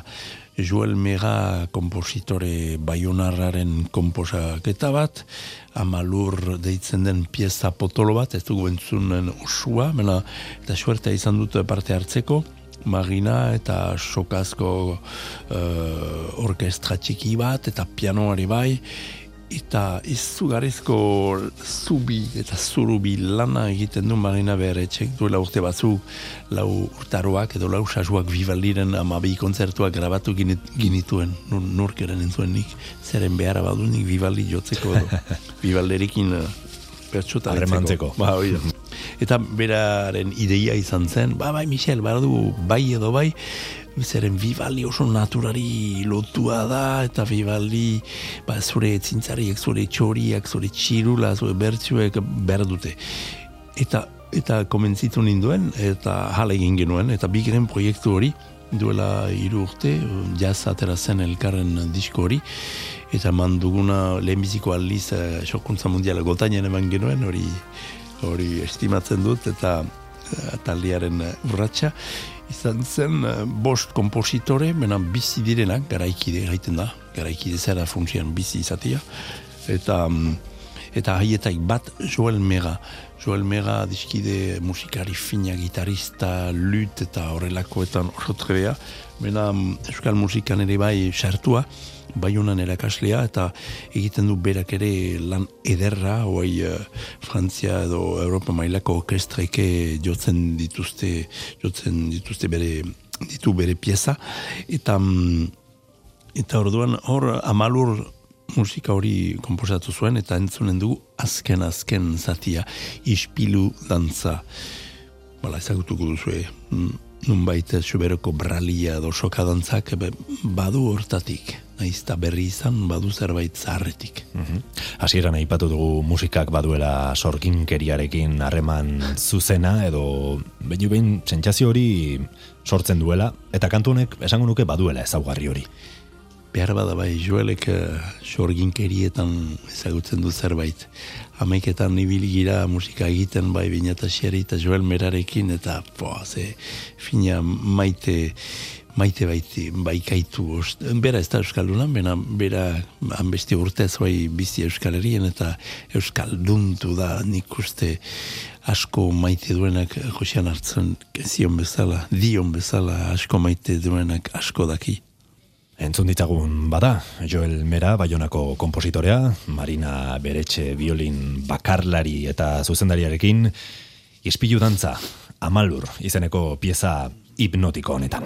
S3: Joel Mega kompositore baiunarraren komposaketa bat, amalur deitzen den pieza potolo bat, ez dugu entzunen usua, mena, eta suertea izan dut parte hartzeko, Marina eta sokazko uh, orkestra txiki bat eta pianoari bai. Eta izugarrizko zubi eta zurubi lana egiten du Marina Beretxek duela urte batzu lau urtaroak edo lau sasuak bivaldiren amabi kontzertuak grabatu ginituen. Nur, nurkeren entzuen nik. Zeren behara badu nik bivaldi jotzeko bivalderikin <laughs> uh, pertsuta ba, <laughs> Eta beraren ideia izan zen, ba, bai, Michel, badu bai edo bai, zeren Vivaldi oso naturari lotua da, eta Vivaldi ba, zure zintzariak, zure txoriak, zure txirula, zure bertsuek behar dute. Eta eta komentzitu ninduen, eta jale egin genuen, eta bigren proiektu hori, duela hiru urte, jaz atera zen elkarren disko hori, eta manduguna lehenbiziko aldiz eh, sokuntza mundiala gotainen eman genuen, hori hori estimatzen dut, eta eh, taldearen eh, urratxa, izan zen bost kompositore, mena bizi direnak, garaikide gaiten da, garaikide zera funtzian bizi izatea, eta mm, eta haietaik bat Joel Mega. Joel Mega dizkide musikari fina, gitarista, lut eta horrelakoetan oso trebea. Bena mm, euskal musikan ere bai sartua, bai honan erakaslea eta egiten du berak ere lan ederra, oai uh, Frantzia edo Europa mailako orkestreke jotzen dituzte, jotzen dituzte bere ditu bere pieza. Eta mm, eta orduan hor amalur musika hori komposatu zuen eta entzunen dugu azken azken zatia ispilu dantza. Bala ezagutuko duzu nun baita suberoko bralia edo soka dantzak be, badu hortatik naizta berri izan badu zerbait zaharretik
S1: Mhm. Hasieran aipatu dugu musikak baduela sorginkeriarekin harreman zuzena edo baino behin sentsazio hori sortzen duela eta kantu honek esango nuke baduela ezaugarri hori.
S3: Behar bada bai joelek uh, sorginkerietan ezagutzen du zerbait. Hamaiketan ibili gira musika egiten bai bineta xeri eta joel merarekin eta po, ze fina maite maite baiti, baikaitu ost. Bera ez da Euskaldunan, bena, bera hanbesti urtez bai bizi Euskal Herrien eta Euskalduntu da nik uste asko maite duenak Josean hartzen zion bezala, dion bezala asko maite duenak asko daki.
S1: Entzun ditzagun bada, Joel Mera, Bayonako kompositorea, Marina Beretxe violin bakarlari eta zuzendariarekin, ispilu dantza, amalur izeneko pieza hipnotiko honetan.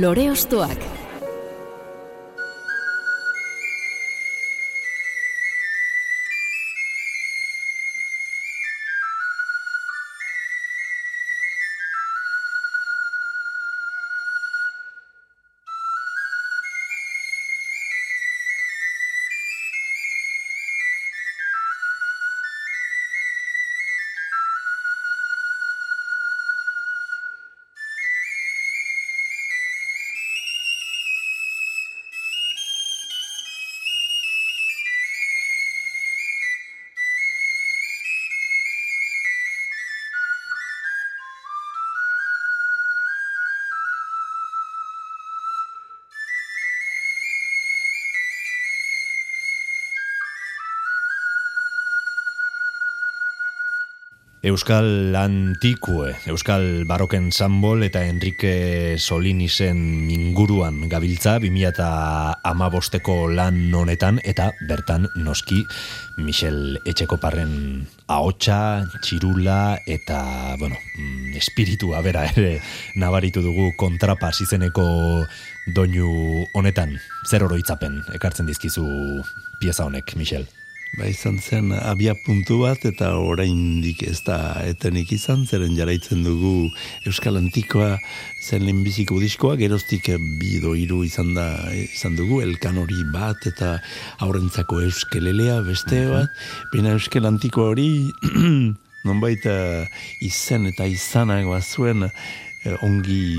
S5: Lore Ostoak.
S1: Euskal Antikue, Euskal Baroken Sambol eta Enrique Solinisen inguruan gabiltza 2008ko lan honetan eta bertan noski Michel Etxekoparren ahotsa, txirula eta, bueno, mm, espiritua bera ere nabaritu dugu kontrapas izeneko doinu honetan. Zer oroitzapen ekartzen dizkizu pieza honek, Michel?
S3: Ba izan zen abia puntu bat eta oraindik ez da etenik izan, zeren jaraitzen dugu Euskal Antikoa zen lehenbiziko diskoa, geroztik bido hiru izan da izan dugu, elkan hori bat eta aurrentzako euskelelea beste bat, baina Euskal Antikoa hori <clears throat> nonbait eh, izen eta izanak bazuen eh, ongi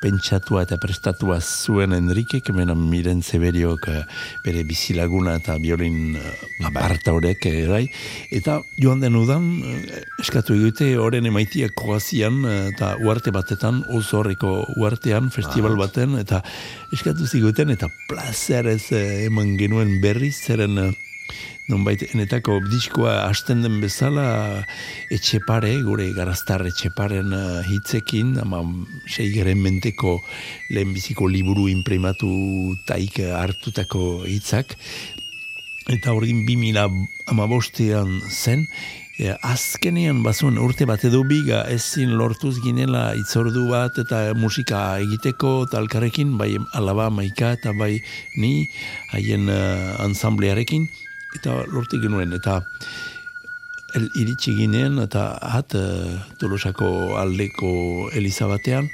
S3: pentsatua eta prestatua zuen Enrique, kemena miren zeberiok eh, bere bizilaguna eta biolin uh, aparta horrek, eh, bai. Eta joan den udan, uh, eskatu egite, horren emaitia koazian, eta uarte batetan, oso horreko uartean, festival baten, eta eskatu ziguten, eta plazerez uh, eman genuen berriz, zeren... Nonbait enetako diskoa hasten den bezala etxepare, gure garaztar etxeparen uh, hitzekin, ama sei geren menteko lehenbiziko liburu imprimatu taik hartutako hitzak, eta hori bimila amabostean zen, e, azkenean bazuen urte bat edo biga ezin lortuz ginela itzordu bat eta musika egiteko talkarekin, bai alaba maika eta bai ni haien uh, ansamblearekin, eta lortik genuen, eta el, iritsi ginen, eta hat uh, Tolosako aldeko Elizabatean,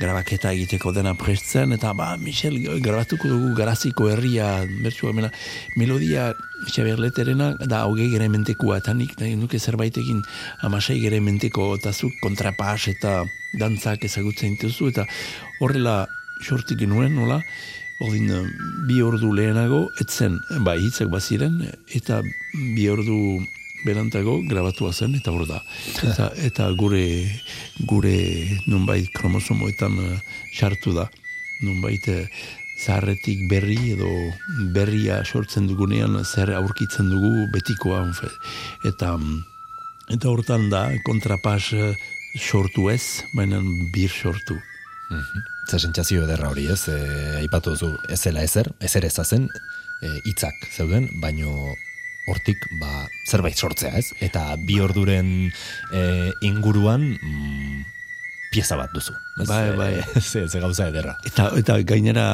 S3: grabaketa egiteko dena prestzen, eta ba, Michel, grabatuko dugu garaziko herria, bertsu emena, melodia xaberleterena, da hogei gere mentekua, eta nik, da, nuke zerbait egin amasei gere menteko, eta zu kontrapas eta dantzak ezagutzen dituzu, eta horrela sortik genuen, nola, Ordin, bi ordu lehenago, etzen, bai, hitzak baziren, eta bi ordu berantago grabatua zen, eta hor da. <laughs> Eta, eta gure, gure nunbait kromosomoetan uh, sartu da. Nunbait uh, zaharretik berri edo berria sortzen dugunean zer aurkitzen dugu betikoa. Unfe. Eta, eta hortan da, kontrapas uh, sortu ez, baina bir sortu.
S1: Mm Zer sentsazio ederra hori ez, e, aipatu duzu ezela ezer, ezer ezazen, e, hitzak zeuden, baino hortik ba, zerbait sortzea ez, eta bi orduren e, inguruan mm, pieza bat duzu. Ez,
S3: bai, bai. <laughs>
S1: Ze, ze gauza ederra.
S3: Eta, eta gainera...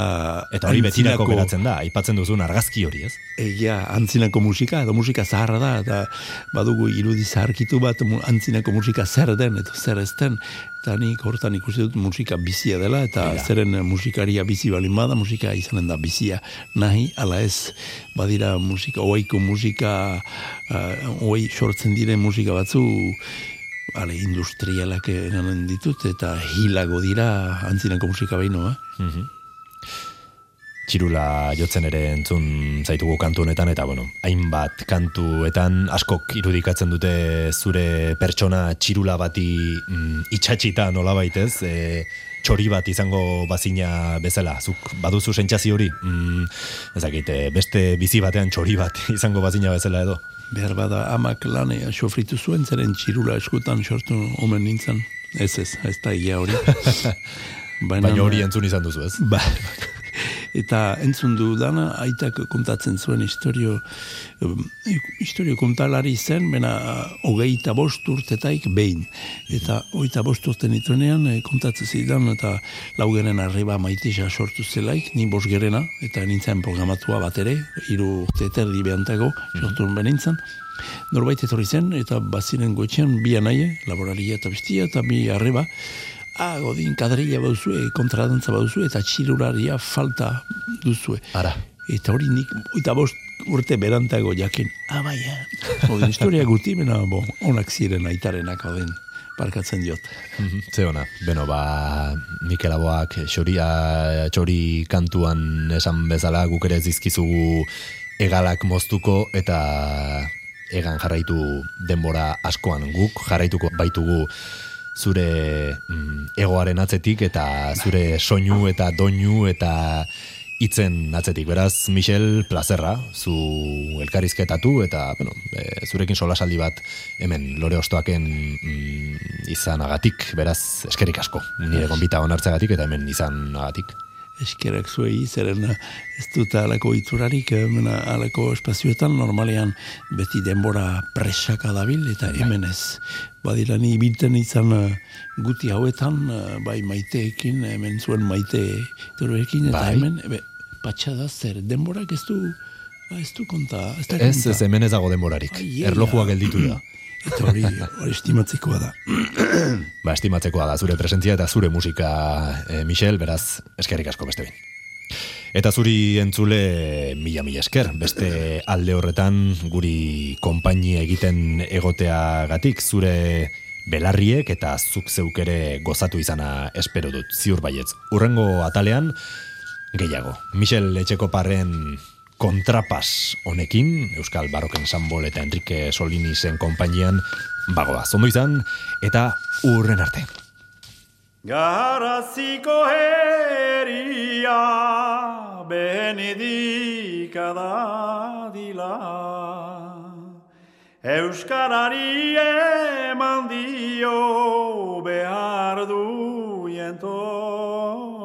S1: Eta hori betirako geratzen da, aipatzen duzun argazki hori, ez?
S3: Egia, antzinako musika, edo musika zaharra da, eta badugu irudi zaharkitu bat antzinako musika zer den, eta zer ez den, eta nik hortan ikusi dut musika bizia dela, eta zeren musikaria bizi balin bada, musika izanen da bizia nahi, ala ez, badira musika, oaiko musika, uh, oai sortzen diren musika batzu, ale, industrialak eranen ditut, eta hilago dira antzinako musika behinu, eh?
S1: Txirula jotzen ere entzun zaitugu kantu honetan, eta bueno, hainbat kantuetan askok irudikatzen dute zure pertsona txirula bati mm, itxatxita nola baitez, e, txori bat izango bazina bezala, zuk baduzu sentsazio hori, mm, ezakite, beste bizi batean txori bat <laughs> izango bazina bezala edo?
S3: Behar bada amak lanea sofritu zuen zeren txirula eskutan sortu omen nintzen. Ez ez, ez da ia hori. <laughs>
S1: Baina hori entzun izan duzu ez?
S3: Ba, <laughs> eta entzun du dana, aitak kontatzen zuen historio, historio kontalari zen, bena hogeita bost urtetaik behin. Eta hogeita bost urte nituenean eh, kontatzen zidan, eta laugenen arriba maitisa sortu zelaik, ni bost gerena, eta nintzen programatua bat ere, iru urte eterdi behantago, sortu benintzen. Norbait etorri zen, eta baziren goetxean bi anaie, laboraria eta bestia, eta bi arreba, ah, godin kadrilla bauzue, kontradantza bauzue, eta txiluraria falta duzue.
S1: Ara.
S3: Eta hori nik, oita bost urte berantago jakin, ah, bai, eh. Odin, historia guti, bena, bo, onak ziren aitarenak, odin, parkatzen diot.
S1: Mhm, Ze ona, beno, ba, Mikel Aboak xoria, txori kantuan esan bezala guk ere zizkizugu egalak moztuko eta egan jarraitu denbora askoan guk jarraituko baitugu zure mm, egoaren atzetik eta zure soinu eta doinu eta hitzen atzetik. Beraz, Michel, plazerra, zu elkarizketatu eta bueno, e, zurekin solasaldi bat hemen lore ostoaken mm, izanagatik, beraz, eskerik asko. Nire gonbita onartzeagatik eta hemen izanagatik.
S3: eskerak zuei, zeren ez dut alako iturarik, hemen alako espazioetan, normalean beti denbora presaka dabil, eta hemen ez. Badira ni bilten izan eh, guti hauetan, eh, bai maiteekin, hemen zuen maite turuekin, eta
S1: Bai.
S3: hemen, ebe, patxada zer, denborak ez du, ba, ez du konta. Ez, da
S1: Ez,
S3: konta.
S1: ez hemen ez dago denborarik.
S3: Ai,
S1: Erlojua gelditu da. <clears throat>
S3: Eta hori, hori estimatzekoa da. <clears throat>
S1: Ba, estimatzekoa da zure presentzia eta zure musika, e, Michel, beraz, eskerrik asko beste behin. Eta zuri entzule mila mila esker, beste alde horretan guri konpainia egiten egoteagatik zure belarriek eta zuk zeuk ere gozatu izana espero dut, ziur baietz. Urrengo atalean, gehiago. Michel Etxekoparren kontrapas honekin, Euskal Baroken Sanbol eta Enrique Solinisen konpainian, bagoa, zondo izan, eta urren arte.
S2: Garaziko heria benedika dadila Euskarari eman dio behar duien tornuia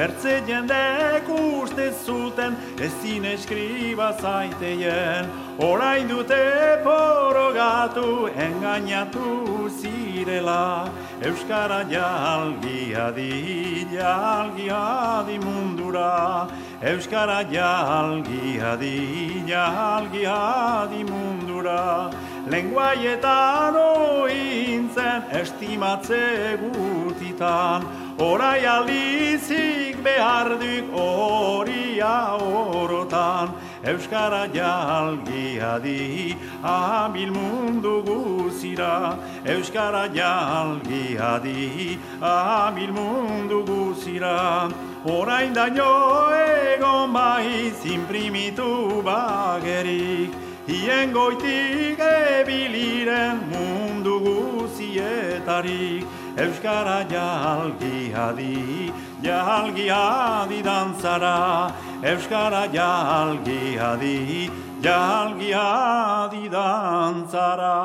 S2: Bertze jendek uste zuten ezin eskriba zaiteien. Orain dute porogatu engainatu zirela. Euskara jalgi adi, jalgi adi mundura. Euskara jalgi adi, jalgi adi mundura Lenguaietan ointzen estimatze gutitan. Orai alizik behar duk horia orotan Euskara jalgi adi abil mundu guzira. Euskara jalgi adi abil mundu guzira. Orain daño egon baiz imprimitu bagerik Hien goitik ebiliren mundu guzietarik Euskara jalgi adi, jalgi adi dantzara. Euskara jalgi adi, jalgi adi dantzara